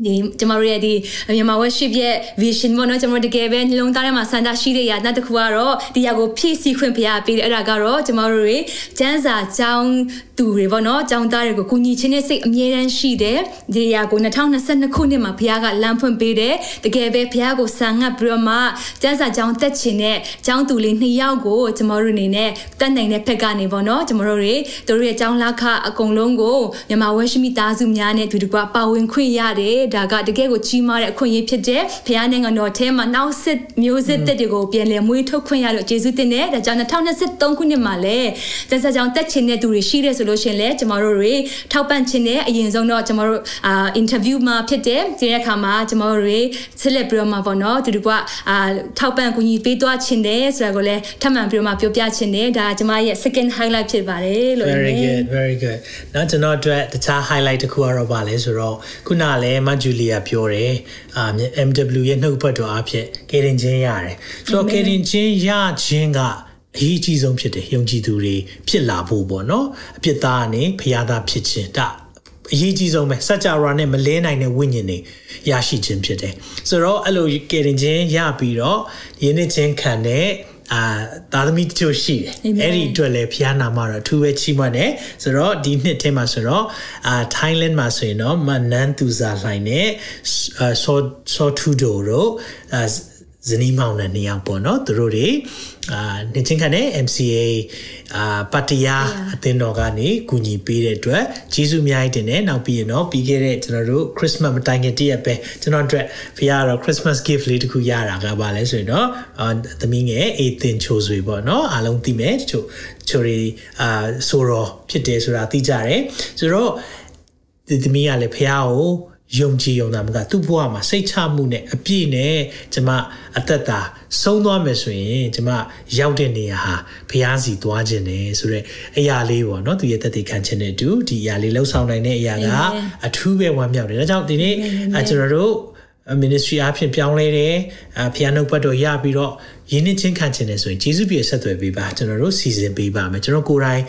ဒီကျမတို့ရဲ့ဒီမြန်မာ worship ရဲ့ vision ပေါ့နော်ကျမတို့တကယ်ပဲနှလုံးသားထဲမှာစံတာရှိတဲ့ရာနောက်တစ်ခုကတော့ဒီရာကိုဖြည့်ဆည်းခွင့်ဖရားပေးတယ်အဲ့ဒါကတော့ကျမတို့တွေကျမ်းစာကျောင်းသူတွေပေါ့နော်ကျောင်းသားတွေကိုကူညီခြင်းနဲ့စိတ်အမြဲတမ်းရှိတယ်ဒီရာကို2022ခုနှစ်မှာဖရားကလမ်းဖွင့်ပေးတယ်တကယ်ပဲဖရားကိုစံငတ်ပြီးတော့မှကျမ်းစာကျောင်းတက်ခြင်းနဲ့ကျောင်းသူလေးနှစ်ယောက်ကိုကျမတို့အနေနဲ့တက်နိုင်တဲ့ဖက်ကနေပေါ့နော်ကျမတို့တွေတို့ရဲ့ကျောင်းလာခအကုန်လုံးကိုမြန်မာ worship မိသားစုများနဲ့အတူတကွပါဝင်ခွင့်ရတယ်ဒါကတကယ်ကိုကြီးမားတဲ့အခွင့်အရေးဖြစ်တဲ့ဖခင်နိုင်ငံတော်ထဲမှာနောက်စစ်မျိုးစစ်တက်တွေကိုပြန်လည်မွေးထုတ်ခွင့်ရလို့ယေရှုတင်တဲ့ဒါကြောင့်2023ခုနှစ်မှာလည်းကျန်စာကြောင်တက်ချင်တဲ့သူတွေရှိတယ်ဆိုလို့ရှင်လဲကျမတို့တွေထောက်ပံ့ခြင်းနဲ့အရင်ဆုံးတော့ကျမတို့အာ interview မှာဖြစ်တဲ့ဒီရက်ခါမှာကျမတို့တွေဆက်လက်ပြီးတော့မှာပေါ့နော်သူတို့ကအာထောက်ပံ့ကူညီပေးသွားခြင်းတယ်ဆိုတာကိုလည်းထပ်မံပြီးတော့မှပြောပြခြင်းတယ်ဒါကျမရဲ့ second highlight ဖြစ်ပါတယ်လို့ very good very good နောက်ကျွန်တော်အတွက်တခြား highlight တစ်ခုကတော့ပါလဲဆိုတော့ခုနလည်းမဂျူလီယာပြောတယ်အာ MW ရဲ့နှုတ်ဘတ်တော်အဖြစ်ကေရင်ချင်းရတယ်ဆိုတော့ကေရင်ချင်းရခြင်းကအရေးကြီးဆုံးဖြစ်တယ်ယုံကြည်သူတွေဖြစ်လာဖို့ပေါ့နော်အပြစ်သားကနေဖျားသားဖြစ်ခြင်းဒါအရေးကြီးဆုံးပဲစัจ java နဲ့မလဲနိုင်တဲ့ဝိညာဉ်တွေရရှိခြင်းဖြစ်တယ်ဆိုတော့အဲ့လိုကယ်တင်ခြင်းရပြီးတော့ယဉ်နှစ်ချင်းခံတဲ့ အာသာသမီတချို့ရှိတယ်အဲ့ဒီအတွက်လည်းဖျားနာမှာတော့အထူးပဲချီးမွမ်းတယ်ဆိုတော့ဒီနှစ်ထဲမှာဆိုတော့အာ Thailand မှာဆိုရင်တော့မနန်သူစာလှိုင်နဲ့ဆောဆောထူဒိုတို့အာ ဇနီးမောင်နှံနှစ်ယောက်ပေါ့နော်သူတို့တွေအာနေချင်းခန့်နဲ့ MCA အာပတ္တရားအသင်းတော်ကနေကူညီပေးတဲ့အတွက်ကျေးဇူးအများကြီးတင်တယ်နောက်ပြီးရင်တော့ပြီးခဲ့တဲ့ကျွန်တော်တို့ Christmas မတိုင်ခင်တည့်ရက်ပဲကျွန်တော်တို့ဖခင်ကတော့ Christmas gift လေးတစ်ခုရတာကပါလဲဆိုရင်တော့အာသမီးငယ်အေးတင်ချိုဆွေပေါ့နော်အားလုံးသိမယ်တချို့ချိုတွေအာဆိုတော့ဖြစ်တယ်ဆိုတာသိကြတယ်ဆိုတော့ဒီသမီးကလည်းဖခင်ကို ယုံကြည်ယုံတာမကသူ့ဘဝမှာစိတ်ချမှုနဲ့အပြည့်နဲ့ကျမအသက်တာဆုံးသွားမယ်ဆိုရင်ကျမရောက်တဲ့နေရာဟာဘုရားစီသွားခြင်းတယ်ဆိုတော့အရာလေးပေါ့နော်သူရဲ့တက်တည်ခံခြင်းနဲ့အတူဒီအရာလေးလှုပ်ဆောင်နိုင်တဲ့အရာကအထူးပဲဝမ်းမြောက်တယ်ဒါကြောင့်ဒီနေ့ကျွန်တော်တို့ ministry အဖြစ်ပြောင်းလဲတယ်အဖျားနှုတ်ပတ်တော်ရပြီးတော့ယင်းနှချင်းခံချင်တယ်ဆိုရင်ဂျေစုပြည့်ဆက်သွယ်ပေးပါကျွန်တော်တို့စီစဉ်ပေးပါမယ်ကျွန်တော်ကိုယ်တိုင်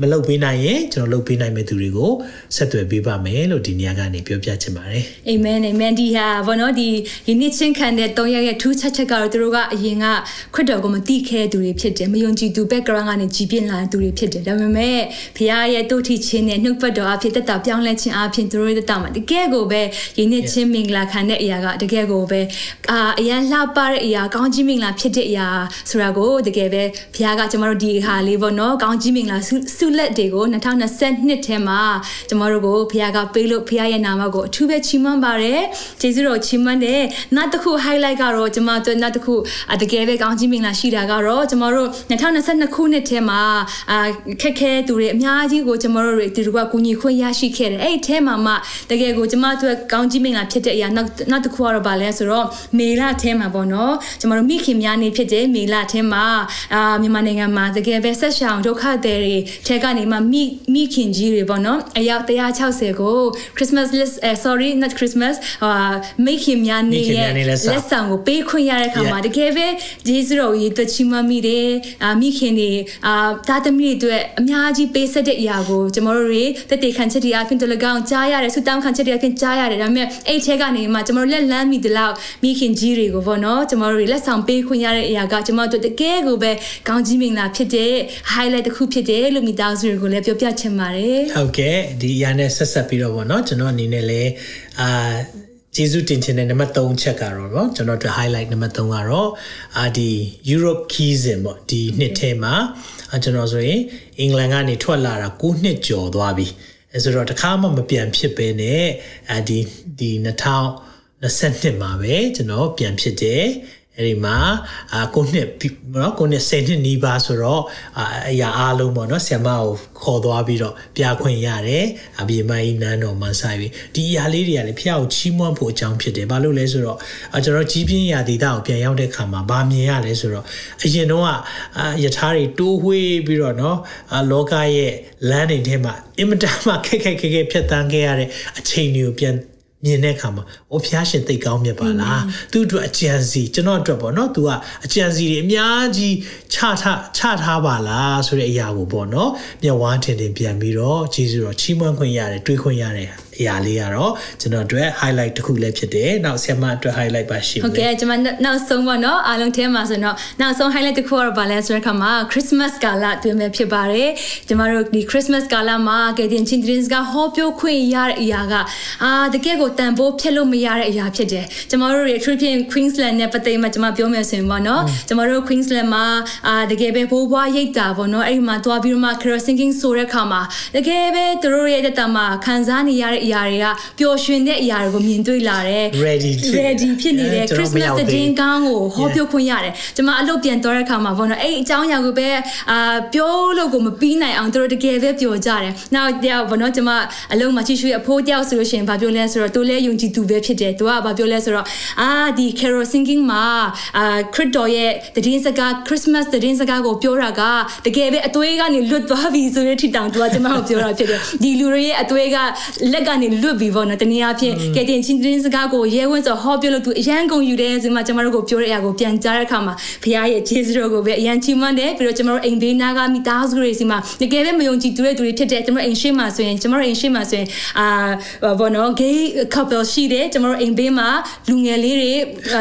မလုပ်ပေးနိုင်ရင်ကျွန်တော်လုပ်ပေးနိုင်မယ့်သူတွေကိုဆက်သွယ်ပေးပါမယ်လို့ဒီနေရာကနေပြောပြချင်ပါတယ်အာမင်အာမင်ဒီဟာဘောနော်ဒီယင်းနှချင်းခံတဲ့၃ရက်ရဲ့ထူးခြားချက်ကတော့သူတို့ကအရင်ကခွတ်တော်ကိုမတိခဲသူတွေဖြစ်တယ်မယုံကြည်သူ background ကနေကြီးပြင်းလာသူတွေဖြစ်တယ်ဒါပေမဲ့ဖခင်ရဲ့တို့ထီချင်းနဲ့နှုတ်ပတ်တော်အဖြစ်တက်တာပြောင်းလဲခြင်းအဖြစ်သူတို့ရဲ့တက်တာမှာတကယ်ကိုပဲယင်းနှချင်းမင်္ဂလာခံတဲ့အရာကတကယ်ကိုပဲအာအရန်လှပတဲ့အရာကောင်းကြီးမင်္ဂလာဖြစ်ဖြစ်တဲ့အရာဆိုတာကိုတကယ်ပဲဘုရားကကျမတို့ဒီဟာလေးပေါ့နော်ကောင်းကြီးမင်္ဂလာဆုလက်တွေကို2022ထဲမှာကျမတို့ကိုဘုရားကပေးလို့ဘုရားရဲ့နာမကိုအထူးပဲချီးမွမ်းပါတယ်ကျေးဇူးတော်ချီးမွမ်းတယ်နောက်တစ်ခု highlight ကတော့ကျမတို့နောက်တစ်ခုတကယ်ပဲကောင်းကြီးမင်္ဂလာရှိတာကတော့ကျမတို့2022ခုနှစ်ထဲမှာအာခက်ခဲသူတွေအများကြီးကိုကျမတို့တွေဒီလိုကကူညီခွင့်ရရှိခဲ့တယ်အဲ့ဒီထဲမှာမှတကယ်ကိုကျမတို့ကောင်းကြီးမင်္ဂလာဖြစ်တဲ့အရာနောက်နောက်တစ်ခုကတော့ဗာလဲဆိုတော့မေလထဲမှာပေါ့နော်ကျမတို့မိခင်များနေဖြစ်တဲ့မေလထဲမှာအာမြန်မာနိုင်ငံမှာတကယ်ပဲဆက်ရှောင်ဒုက္ခသည်တွေထဲကနေမှမိမိခင်ကြီးတွေပေါ့နော်အယောက်160ကို Christmas list sorry not Christmas အာမိခင်များနေရဲ့လက်ဆောင်ကိုပေးခွင့်ရတဲ့ခါမှာတကယ်ပဲဂျေဇုတော်ကြီးတွေ့ချီးမွမ်းမိတယ်အာမိခင်တွေအာသားသမီးတွေအတွက်အများကြီးပေးဆက်တဲ့အရာကိုကျွန်တော်တို့တွေတက်တေခံချက်တွေအပြင်တလကောင်ကြားရတယ်ဆူတောင်းခံချက်တွေအပြင်ကြားရတယ်ဒါပေမဲ့အဲ့ထဲကနေမှကျွန်တော်တို့လက်လန်းမိတလောက်မိခင်ကြီးတွေကိုပေါ့နော်ကျွန်တော်တို့တွေလက်ဆောင်ပေးခွင့်ရတဲ့အရာကကျွန်တော်တို့တကယ်ကိုပဲကောင်းကြီးမင်္ဂလာဖြစ်တဲ့ highlight တစ်ခုဖြစ်တယ်လို့မိသားစုတွေကိုလည်းပြောပြချင်ပါတယ်ဟုတ်ကဲ့ဒီအရာနဲ့ဆက်ဆက်ပြီးတော့ပေါ့နော်ကျွန်တော်အနေနဲ့လည်းအာကျေးဇူးတင်ချင်တဲ့နံပါတ်3ချက်ကတော့เนาะကျွန်တော်တို့ highlight နံပါတ်3ကတော့အာဒီ Europe keys in ပေါ့ဒီနှစ်ထဲမှာကျွန်တော်ဆိုရင်အင်္ဂလန်ကနေထွက်လာတာ9နှစ်ကျော်သွားပြီအဲဆိုတော့တခါမှမပြန်ဖြစ်ပဲနဲ့အာဒီဒီ2022မှာပဲကျွန်တော်ပြန်ဖြစ်တယ် အဲ့ဒီမှာအာကိုနှစ်နော်ကိုနှစ်10နှစ်နီးပါးဆိုတော့အာအရာအားလုံးပေါ့နော်ဆ iam မကိုခေါ်သွားပြီးတော့ပြခွင့်ရတယ်အပြေမကြီးနန်းတော်မှာဆိုင်ပြီးဒီအရာလေးတွေကလည်းဖျောက်ချီးမွမ်းဖို့အကြောင်းဖြစ်တယ်ဘာလို့လဲဆိုတော့အာကျွန်တော်ကြီးပြင်းရာဒေသကိုပြန်ရောက်တဲ့ခါမှာဗာမြင်ရလဲဆိုတော့အရင်တော့အာယထာတွေတိုးဝှေ့ပြီးတော့နော်အာလောကရဲ့လမ်းတွေထဲမှာအင်မတန်မှခက်ခက်ခက်ခက်ဖြတ်သန်းခဲ့ရတဲ့အချိန်တွေကိုပြန် မြင်တဲ့အခါမှာအိုဖျားရှင်သိကောင်းမြတ်ပါလားသူ့အတွက်အကြံစီကျွန်တော်အတွက်ပေါ့နော် तू ကအကြံစီတွေအများကြီးချထားချထားပါလားဆိုတဲ့အရာကိုပေါ့နော်မျက်ဝါးထင်ထင်ပြန်ပြီးတော့ဂျေဇုတော်ချီးမွမ်းခွင့်ရတယ်တွေးခွင့်ရတယ် အရာလေးကတော့ကျွန်တော်အတွက် highlight တစ်ခုလည်းဖြစ်တယ်။နောက်ဆ iam အတွက် highlight ပါရှိမယ်။ဟုတ်ကဲ့ကျွန်မနောက်ဆုံးပါနော်အားလုံးထဲမှာဆိုတော့နောက်ဆုံး highlight တစ်ခုကတော့ဗာလဲဆိုတဲ့အခါမှာ Christmas ကာလတွင်ပဲဖြစ်ပါတယ်။ကျွန်တော်တို့ဒီ Christmas ကာလမှာကယ်တင်ချင်းတင်းကဟောပြောခွင့်ရတဲ့အရာကအာတကယ်ကိုတန်ဖိုးဖြစ်လို့မရတဲ့အရာဖြစ်တယ်။ကျွန်တော်တို့ရဲ့ trip in Queensland နဲ့ပတ်သက်မှကျွန်မပြောမယ်ဆိုရင်ပေါ့နော်။ကျွန်တော်တို့ Queensland မှာအာတကယ်ပဲဘိုးဘွားရိတ်တာပေါ့နော်။အဲ့ဒီမှာတွားပြီးတော့မှ carol singing ဆိုတဲ့အခါမှာတကယ်ပဲသူတို့ရဲ့တက်တာမှာခံစားနေရတဲ့အရာတွေကပျော်ရွှင်တဲ့အရာတွေကိုမြင်တွေ့လာတယ် ready ready ဖြစ်နေတဲ့ Christmas သတင်းကောင်းကိုဟောပြောခွင့်ရတယ်ကျွန်မအလုပ်ပြန်သွားတဲ့အခါမှာဘောနော်အဲ့အကြောင်းအရာကိုပဲအာပြောလို့ကိုမပြီးနိုင်အောင်တို့တကယ်ပဲပြောကြတယ်နောက်တယောက်ဘောနော်ကျွန်မအလုပ်မှာချီရွှေအဖိုးတယောက်ဆိုလို့ရှိရင်ဘာပြောလဲဆိုတော့သူလည်းယုံကြည်သူပဲဖြစ်တယ်သူကဘာပြောလဲဆိုတော့အာဒီ carol singing မှာအာခရစ်တော်ရဲ့သတင်းစကား Christmas သတင်းစကားကိုပြောတာကတကယ်ပဲအသွေးကနေလွတ်သွားပြီဆိုတဲ့ထိတောင်သူကကျွန်မကိုပြောတာဖြစ်တယ်ဒီလူတွေရဲ့အသွေးကလက်ကနေလွတ်ပြီပေါ့နော်တနည်းအားဖြင့်ကဲတင်ချင်းတင်းစကားကိုရဲဝင့်ဆိုဟောပြောလို့သူအရန်ကုန်ယူတယ်ဆိုမှကျွန်တော်တို့ကိုပြောတဲ့အရာကိုပြန်ကြားတဲ့အခါမှာဘုရားရဲ့ကျေးဇူးတော်ကိုပဲအရန်ချီးမွမ်းတယ်ပြီးတော့ကျွန်တော်တို့အိမ်ဘေးနာကမိသားစုတွေစီမှာတကယ်ပဲမယုံကြည်သူတွေသူတွေဖြစ်တဲ့ကျွန်တော်အိမ်ရှိမှာဆိုရင်ကျွန်တော်အိမ်ရှိမှာဆိုရင်အာဘောနော် gay couple ရှိတယ်ကျွန်တော်အိမ်ဘေးမှာလူငယ်လေးတွေ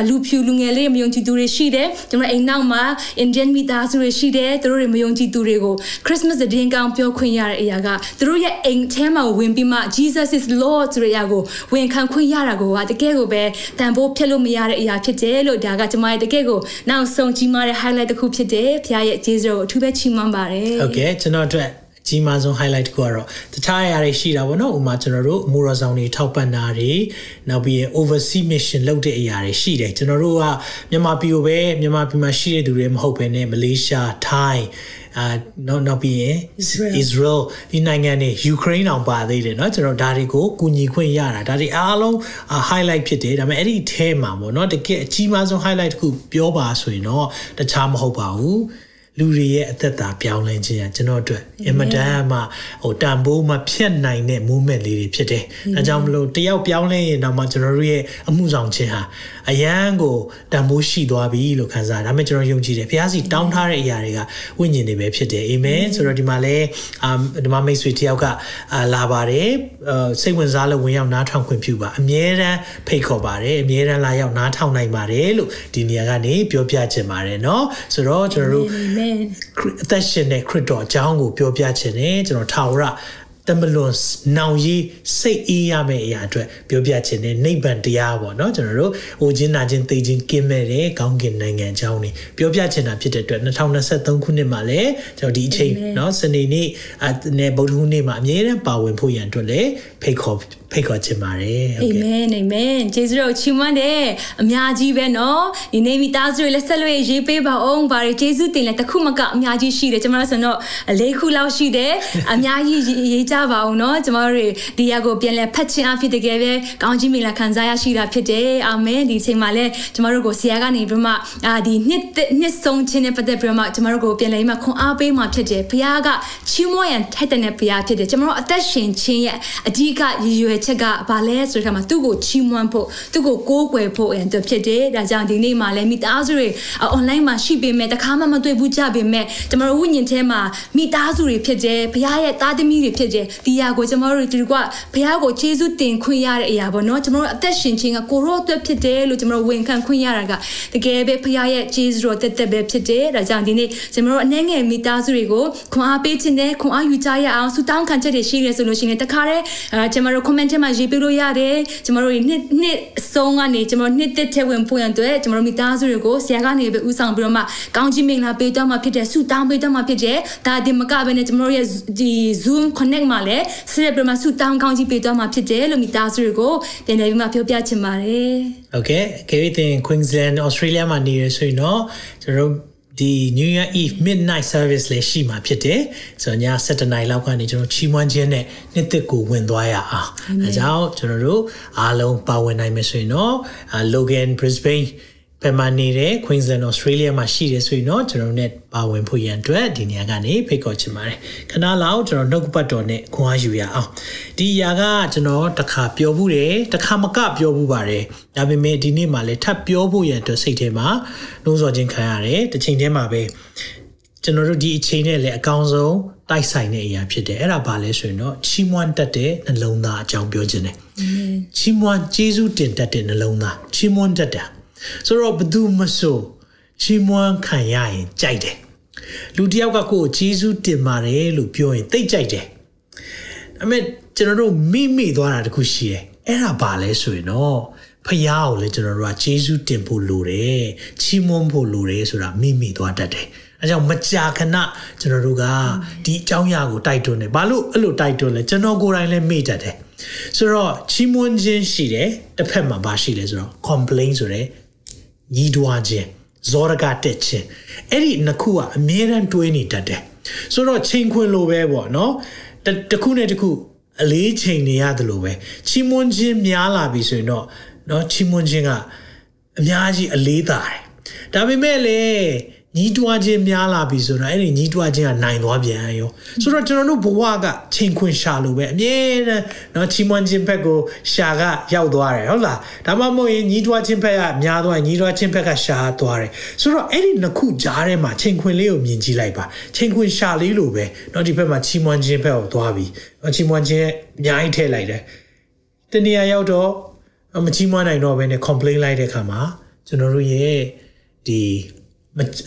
လူဖြူလူငယ်လေးမယုံကြည်သူတွေရှိတယ်ကျွန်တော်အိမ်နောက်မှာ Indian မိသားစုတွေရှိတယ်သူတို့တွေမယုံကြည်သူတွေကို Christmas ဒင်းကောင်းပြောခွင့်ရတဲ့အရာကသူတို့ရဲ့အိမ်ထဲမှာဝင်ပြီးမှ Jesus is Lord ဆိုတဲ့အရာကိုဝန်ခံခွင့်ရတာကိုကတကယ်ကိုပဲတန်ဖိုးဖျက်လို့မရတဲ့အရာဖြစ်တယ်လို့ဒါကကျွန်မရဲ့တကယ်ကိုနောက်ဆုံးကြီးမားတဲ့ highlight တစ်ခုဖြစ်တယ်ဖခင်ရဲ့ဂျေဇုကိုအထူးပဲချီးမွမ်းပါတယ်ဟုတ်ကဲ့ကျွန်တော်အတွက် အကြီးမားဆုံး highlight တစ်ခုကတော့တခြားအရာတွေရှိတာပေါ့နော်ဥပမာကျွန်တော်တို့အမှုတော်ဆောင်တွေထောက်ပံ့တာတွေနောက်ပြီးရင် overseas mission လုပ်တဲ့အရာတွေရှိတယ်ကျွန်တော်တို့ကမြန်မာပြည်ကိုပဲမြန်မာပြည်မှာရှိတဲ့သူတွေမဟုတ်ဘဲနဲ့မလေးရှားထိုင်းအာနောက်နောက်ပြီးရင် Israel ဒီနိုင်ငံတွေ Ukraine အောင်ပါသေးတယ်เนาะကျွန်တော်ဒါတွေကိုကူညီခွင့်ရတာဒါတွေအားလုံး highlight ဖြစ်တယ်ဒါပေမဲ့အဲ့ဒီအဲမှာပေါ့เนาะတကယ်အကြီးမားဆုံး highlight တစ်ခုပြောပါဆိုရင်တော့တခြားမဟုတ်ပါဘူး လူတွေရဲ့အသက်တာပြောင်းလဲခြင်းကကျွန်တော်အတွက်အင်မတန်မှဟိုတန်ဖိုးမှဖြတ်နိုင်တဲ့ movement လေးတွေဖြစ်တယ်။ဒါကြောင့်မလို့တယောက်ပြောင်းလဲရင်တော့မှကျွန်တော်တို့ရဲ့အမှုဆောင်ခြင်းဟာအရန်ကိုတန်ဖိုးရှိသွားပြီလို့ခံစားရဒါပေမဲ့ကျွန်တော်ယုံကြည်တယ်။ဘုရားစီတောင်းထားတဲ့အရာတွေကဝိညာဉ်တွေပဲဖြစ်တယ်။အာမင်။ဆိုတော့ဒီမှာလဲအာဓမ္မမိတ်ဆွေတယောက်ကလာပါတယ်။စိတ်ဝင်စားလို့ဝင်ရောက်နားထောင်ခွင့်ပြုပါ။အမြဲတမ်းဖိတ်ခေါ်ပါတယ်။အမြဲတမ်းလာရောက်နားထောင်နိုင်ပါတယ်လို့ဒီနေရာကနေပြောပြချင်ပါတယ်နော်။ဆိုတော့ကျွန်တော်တို့အသက်ရှင်တဲ့ခရစ်တော်အကြောင်းကိုပြောပြခြင်းနဲ့ကျွန်တော်ထာဝရ တမလွန်နောင်ရီစိတ်အေးရမယ့်အရာအတွက်ပြောပြခြင်းနဲ့နိဗ္ဗာန်တရားပေါ့နော်ကျွန်တော်တို့ဟိုချင်းနာချင်းသိချင်းကင်းမဲ့တဲ့ကောင်းကင်နိုင်ငံအကြောင်းနေပြောပြခြင်းတာဖြစ်တဲ့အတွက်2023ခုနှစ်မှာလည်းကျွန်တော်ဒီအချိန်နော်စနေနေ့နဲ့ဗုဒ္ဓဟူးနေ့မှာအမြဲတမ်းပါဝင်ဖို့ရန်အတွက်လည်းဖိတ်ခေါ်ဖိတ်ခေါ်ခြင်းပါတယ်အာမင်အာမင်ယေရှုတော်ချီးမွမ်းတယ်အများကြီးပဲနော်ဒီနေ့မိသားစုတွေလက်ဆက်လို့ရေးပေးပါအောင်ဘာတွေယေရှုတင်လဲတခုမကအများကြီးရှိတယ်ကျွန်တော်ဆိုတော့အလေးခုလောက်ရှိတယ်အများကြီးရေးချကြပါအောင်เนาะကျွန်တော်တို့ဒီရက်ကိုပြန်လဲဖတ်ခြင်းအဖြစ်တကယ်ပဲကောင်းကြီးမင်္ဂလာခံစားရရှိတာဖြစ်တယ်အာမင်ဒီချိန်မှာလဲကျွန်တော်တို့ကိုဆရာကနေပြီးမှအာဒီနှစ်နှစ်ဆုံးခြင်းနဲ့ပတ်သက်ပြီးမှကျွန်တော်တို့ကိုပြန်လဲမှခွန်အားပေးမှဖြစ်တယ်ဘုရားကချီးမွမ်းရန်ထိုက်တဲ့ဘုရားဖြစ်တယ်ကျွန်တော်တို့အသက်ရှင်ခြင်းရဲ့အဓိကရည်ရွယ်ချက်ကဘာလဲဆိုတဲ့အခါမှာသူ့ကိုချီးမွမ်းဖို့သူ့ကိုကိုးကွယ်ဖို့အဲ့ဒါဖြစ်တယ်ဒါကြောင့်ဒီနေ့မှာလည်းမိသားစုတွေ online မှာရှိပေမဲ့တခါမှမတွေ့ဘူးကြပေမဲ့ကျွန်တော်တို့ဝိညာဉ်ထဲမှာမိသားစုတွေဖြစ်တယ်ဘုရားရဲ့သားသမီးတွေဖြစ်တယ် ဒီဟာကိုကျွန်တော်တို့ဒီကဘုရားကိုကျေးဇူးတင်ခွင့်ရတဲ့အရာပေါ့နော်ကျွန်တော်တို့အသက်ရှင်ခြင်းကကိုရောအတွက်ဖြစ်တယ်လို့ကျွန်တော်တို့ဝန်ခံခွင့်ရတာကတကယ်ပဲဘုရားရဲ့ကျေးဇူးတော်တက်တက်ပဲဖြစ်တယ်ဒါကြောင့်ဒီနေ့ကျွန်တော်တို့အနေငယ်မိသားစုတွေကိုခွန်အားပေးခြင်းနဲ့ခွန်အားယူကြရအောင်ဆုတောင်းခံချက်တွေရှိရဲဆိုလို့ရှိရင်တခါတည်းအဲကျွန်တော်တို့ comment ထဲမှာရေးပြလို့ရတယ်ကျွန်တော်တို့နှစ်နှစ်အဆုံးကနေကျွန်တော်နှစ်တက်ထဲဝင်ဖို့ရန်အတွက်ကျွန်တော်တို့မိသားစုတွေကိုဆရာကနေပဲဥဆောင်ပြီးတော့မှကောင်းချီးမင်္ဂလာပေးတော့မှဖြစ်တဲ့ဆုတောင်းပေးတော့မှဖြစ်တဲ့ဒါဒီမကပဲနဲ့ကျွန်တော်တို့ရဲ့ဒီ Zoom connect မှာလည်းဆက်ပြီးမှဆုတောင်းကောင်းချီးပေးတော့မှဖြစ်တယ်လို့မိသားစုတွေကိုပြန်လည်ပြီးမှပြောပြချင်ပါတယ်။ Okay ခေတ်တင် Queensland Australia မှာနေရဆိုရင်တော့ကျွန်တော်တို့ဒီ New Year Eve midnight service လည်းရှိမှာဖြစ်တယ်ဆိုတော့ည7:00နာရီလောက်ကနေကျွန်တော်ချီးမွမ်းခြင်းနဲ့နှစ်သက်ကိုဝင်သွားရအောင်အဲကြောင့်ကျွန်တော်တို့အားလုံးပါဝင်နိုင်မယ်ဆိုရင်တော့ Logan Brisbane ဘယ်မှာနေတဲ့ Queensland Australia မှာရှိတယ်ဆိုရင်တော့ကျွန်တော်တို့ ਨੇ ပါဝင်ဖို့ရန်အတွက်ဒီနေရာကနေဖိတ်ခေါ်ချင်ပါတယ်ခဏလောက်ကျွန်တော်နှုတ်ပတ်တော်နဲ့ခွန်အားယူရအောင်ဒီအရာကကျွန်တော်တခါပြောဘူးတယ်တခါမကပြောဘူးပါတယ်ဒါပေမဲ့ဒီနေ့မှလည်းထပ်ပြောဖို့ရန်အတွက်စိတ်ထဲမှာနှိုးဆော်ခြင်းခံရတယ်တစ်ချိန်တည်းမှာပဲကျွန်တော်တို့ဒီအချိန်နဲ့လည်းအကောင်းဆုံးတိုက်ဆိုင်တဲ့အရာဖြစ်တယ်အဲ့ဒါဘာလဲဆိုရင်တော့ချီးမွမ်းတတ်တဲ့နှလုံးသားအကြောင်းပြောခြင်းတယ်ချီးမွမ်းကျေးဇူးတင်တတ်တဲ့နှလုံးသားချီးမွမ်းတတ်တာ ဆိုတော့ဘသူမဆိုချီးမွမ်းခံရရင်ကြိုက်တယ်လူတယောက်ကကိုယ်ဂျေဇုတင်ပါတယ်လို့ပြောရင်သိကြိုက်တယ်အမေကျွန်တော်တို့မိမိသွားတာတခုရှိတယ်အဲ့ဒါဘာလဲဆိုရင်တော့ဖះကိုလည်းကျွန်တော်တို့ကဂျေဇုတင်ဖို့လိုတယ်ချီးမွမ်းဖို့လိုတယ်ဆိုတာမိမိသွားတတ်တယ်အဲကြောင့်မကြာခဏကျွန်တော်တို့ကဒီအကြောင်းအရာကိုတိုက်တွန်းတယ်ဘာလို့အဲ့လိုတိုက်တွန်းလဲကျွန်တော်ကိုယ်တိုင်လည်းမေ့တတ်တယ်ဆိုတော့ချီးမွမ်းခြင်းရှိတယ်တစ်ဖက်မှာဘာရှိလဲဆိုတော့ complain ဆိုတဲ့ ညီးတွားခြင်းဇောရကတက်ခြင်းအဲ့ဒီနှစ်ခုကအမြဲတမ်းတွဲနေတတ်တယ်ဆိုတော့ချိန်ခွင်လိုပဲပေါ့နော်တစ်ခုနဲ့တစ်ခုအလေးချိန်နေရတယ်လို့ပဲချီးမွမ်းခြင်းများလာပြီဆိုရင်တော့နော်ချီးမွမ်းခြင်းကအများကြီးအလေးသာတယ်ဒါပေမဲ့လည်း ညီးတွားခြင်းများလာပြီဆိုတော့အဲ့ဒီညီးတွားခြင်းကနိုင်သွားပြန်ရောဆိုတော့ကျွန်တော်တို့ဘဝကချိန်ခွင်ရှာလို့ပဲအမြဲတမ်းနော်ချီးမွမ်းခြင်းဘက်ကိုရှာကရောက်သွားတယ်ဟုတ်လားဒါမှမဟုတ်ရင်ညီးတွားခြင်းဘက်ကများသွားညီးတွားခြင်းဘက်ကရှာသွားတယ်ဆိုတော့အဲ့ဒီနှစ်ခုကြားထဲမှာချိန်ခွင်လေးကိုမြင်ကြည့်လိုက်ပါချိန်ခွင်ရှာလေးလို့ပဲနော်ဒီဘက်မှာချီးမွမ်းခြင်းဘက်ကိုသွားပြီချီးမွမ်းခြင်းအများကြီးထည့်လိုက်တယ်တနေရာရောက်တော့မချီးမွမ်းနိုင်တော့ဘဲနဲ့ complain လိုက်တဲ့ခါမှာကျွန်တော်တို့ရဲ့ဒီ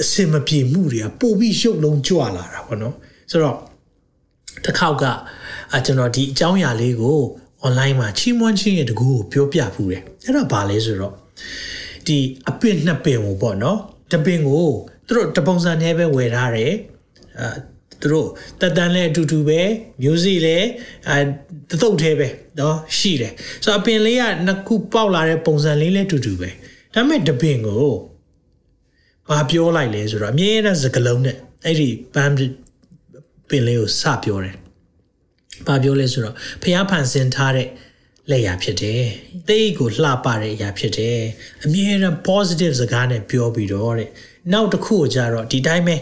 အစင်မပြေမှုတွေကပိုပြီးရှုပ်လုံးကြွလာတာပေါ့နော်ဆိုတော့တစ်ခေါက်ကကျွန်တော်ဒီအကြောင်းအရာလေးကို online မှာချီးမွမ်းခြင်းရဲ့တကူကိုပြောပြဖူးတယ်အဲ့ဒါဘာလဲဆိုတော့ဒီအပင်နှစ်ပင်ကိုပေါ့နော်တပင်ကိုသူတို့တပုံစံနဲ့ပဲဝယ်ထားတယ်အဲသူတို့တက်တန်းလဲအတူတူပဲမျိုးစီလဲအဲတသုတ်သေးပဲเนาะရှိတယ်ဆိုတော့အပင်လေးကနှစ်ခုပေါက်လာတဲ့ပုံစံလေးလဲအတူတူပဲဒါပေမဲ့တပင်ကို ဘာပြောလိုက်လဲဆိုတော့အမြဲတမ်းစကလုံးနဲ့အဲ့ဒီပန်းပင်လေးကိုစပြောတယ်ဘာပြောလဲဆိုတော့ဖျားဖန်ဆင်ထားတဲ့လက်ရာဖြစ်တယ်။တိတ်ကိုလှပတဲ့အရာဖြစ်တယ်။အမြဲတမ်း positive စကားနဲ့ပြောပြီးတော့တဲ့။နောက်တစ်ခုကိုကြတော့ဒီတိုင်းပဲ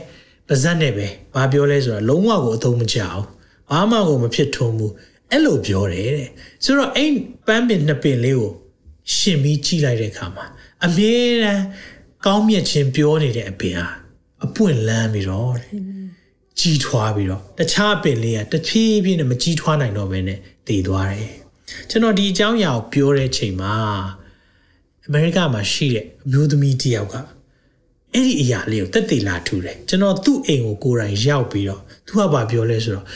ပါဇက်နဲ့ပဲဘာပြောလဲဆိုတော့လုံးဝကိုအသုံးမချအောင်။ဘာမှကိုမဖြစ်ထွန်းဘူး။အဲ့လိုပြောတယ်တဲ့။ဆိုတော့အဲ့ပန်းပင်နှစ်ပင်လေးကိုရှင်ပြီးကြည့်လိုက်တဲ့အခါမှာအမြဲတမ်း ကောင်းမြတ်ခြင်းပြောနေတဲ့အပင်ဟာအပွင့်လန်းပြီးတော့တဲ့။ကြီးထွားပြီးတော့တခြားပင်လေးကတဖြည်းဖြည်းနဲ့မကြီးထွားနိုင်တော့ဘဲနဲ့တည်သွားတယ်ကျွန်တော်ဒီအကြောင်းအရာကိုပြောတဲ့ချိန်မှာအမေရိကမှာရှိတဲ့အမျိုးသမီးတယောက်ကအဲ့ဒီအရာလေးကိုတက်တည်လာထူတယ်ကျွန်တော်သူ့အိမ်ကိုကိုယ်တိုင်ရောက်ပြီးတော့သူကဘာပြောလဲဆိုတော့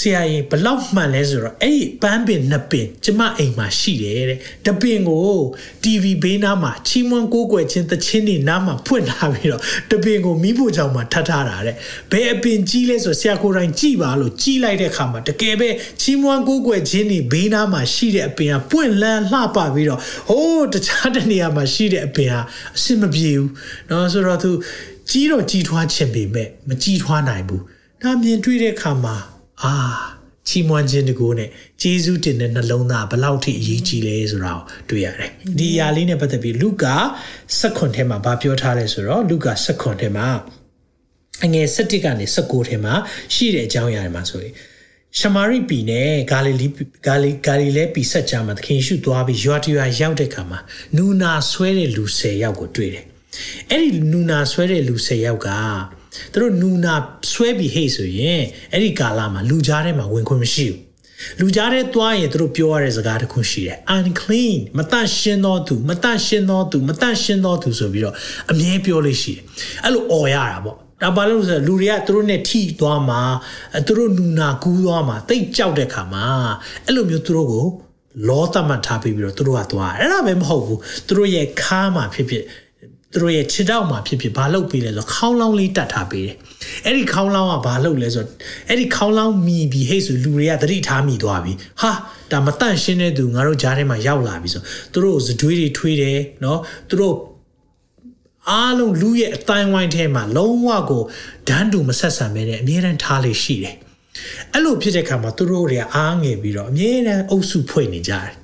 ဆရာကြီးဘလောက်မှန်လဲဆိုတော့အဲ့ဒီပန်းပင်နှစ်ပင်ကျမအိမ်မှာရှိတယ်တဲ့တပင်ကို TV ဘေးနားမှာချီးမွမ်းကိုးကွယ်ခြင်းသချင်းတွေနားမှာဖွင့်ထားပြီးတော့တပင်ကိုမိဖို့ကြောင့်မှထပ်ထားတာတဲ့ဘယ်အပင်ကြီးလဲဆိုဆရာကိုယ်တိုင်ကြည့်ပါလို့ကြည့်လိုက်တဲ့အခါမှာတကယ်ပဲချီးမွမ်းကိုးကွယ်ခြင်းတွေဘေးနားမှာရှိတဲ့အပင်ကပွင့်လန်းလှပပြီးတော့ဟိုးတခြားတနေရာမှာရှိတဲ့အပင်ဟာအဆင်မပြေဘူးเนาะဆိုတော့သူကြီးတော့ကြီးထွားခြင်းပေမဲ့မကြီးထွားနိုင်ဘူးဒါမြင်တွေ့တဲ့အခါမှာ အာချီးမွမ်းခြင်းတကူနဲ့ဂျေဇုတင်တဲ့နှလုံးသားဘလောက်ထိအရေးကြီးလဲဆိုတာကိုတွေ့ရတယ်။ဒီအရာလေးနဲ့ပတ်သက်ပြီးလူကာ16ထဲမှာဗာပြောထားလဲဆိုတော့လူကာ16ထဲမှာအငယ်17ကနေ19ထဲမှာရှိတဲ့အကြောင်းအရာတွေမှာဆိုရင်ရှမာရိပီနဲ့ဂါလိလီဂါလီဂါလီလဲပီဆက်ကြမှာသခင်ရှုသွားပြီးရွာတရွာရောက်တဲ့ခါမှာနူနာဆွဲတဲ့လူ10ယောက်ကိုတွေ့တယ်။အဲ့ဒီနူနာဆွဲတဲ့လူ10ယောက်က သူတို့နူနာဆွဲပြီးဟိတ်ဆိုရင်အဲ့ဒီကာလမှာလူကြားထဲမှာဝင်ခွင့်မရှိဘူးလူကြားထဲသွားရင်သူတို့ပြောရတဲ့စကားတစ်ခုရှိတယ် unclean မတန့်ရှင်းသောသူမတန့်ရှင်းသောသူမတန့်ရှင်းသောသူဆိုပြီးတော့အမြဲပြောလို့ရှိတယ်အဲ့လိုអော်ရတာပေါ့ဒါဘာလို့လဲဆိုတော့လူတွေကသူတို့နဲ့ထိသွားမှာသူတို့နူနာကူးသွားမှာတိတ်ကြောက်တဲ့ခါမှာအဲ့လိုမျိုးသူတို့ကိုလောသတ်မှတ်ထားပြီးပြီးတော့သူတို့ကသွားအဲ့ဒါပဲမဟုတ်ဘူးသူတို့ရဲ့ခါမှာဖြစ်ဖြစ် သူတို့ရဲ့ခြေထောက်မှာဖြစ်ဖြစ်ဘာလုပ်ပေးလဲဆိုခေါင်းလောင်းလေးတတ်ထားပေးတယ်အဲ့ဒီခေါင်းလောင်းကဘာလုပ်လဲဆိုအဲ့ဒီခေါင်းလောင်းမြည်ပြီးဟဲ့ဆိုလူတွေကသတိထားမိသွားပြီဟာဒါမတန့်ရှင်းတဲ့သူငါတို့ကြားထဲမှာရောက်လာပြီဆိုသူတို့ဇဒွေးတွေထွေးတယ်နော်သူတို့အားလုံးလူရဲ့အတိုင်းဝိုင်းထဲမှာလုံးဝကိုဒန်းတူမဆက်ဆံမဲတဲ့အမြဲတမ်းထားလေးရှိတယ်အဲ့လိုဖြစ်တဲ့ခါမှာသူတို့တွေကအားငယ်ပြီးတော့အမြဲတမ်းအုပ်စုဖွဲ့နေကြတယ်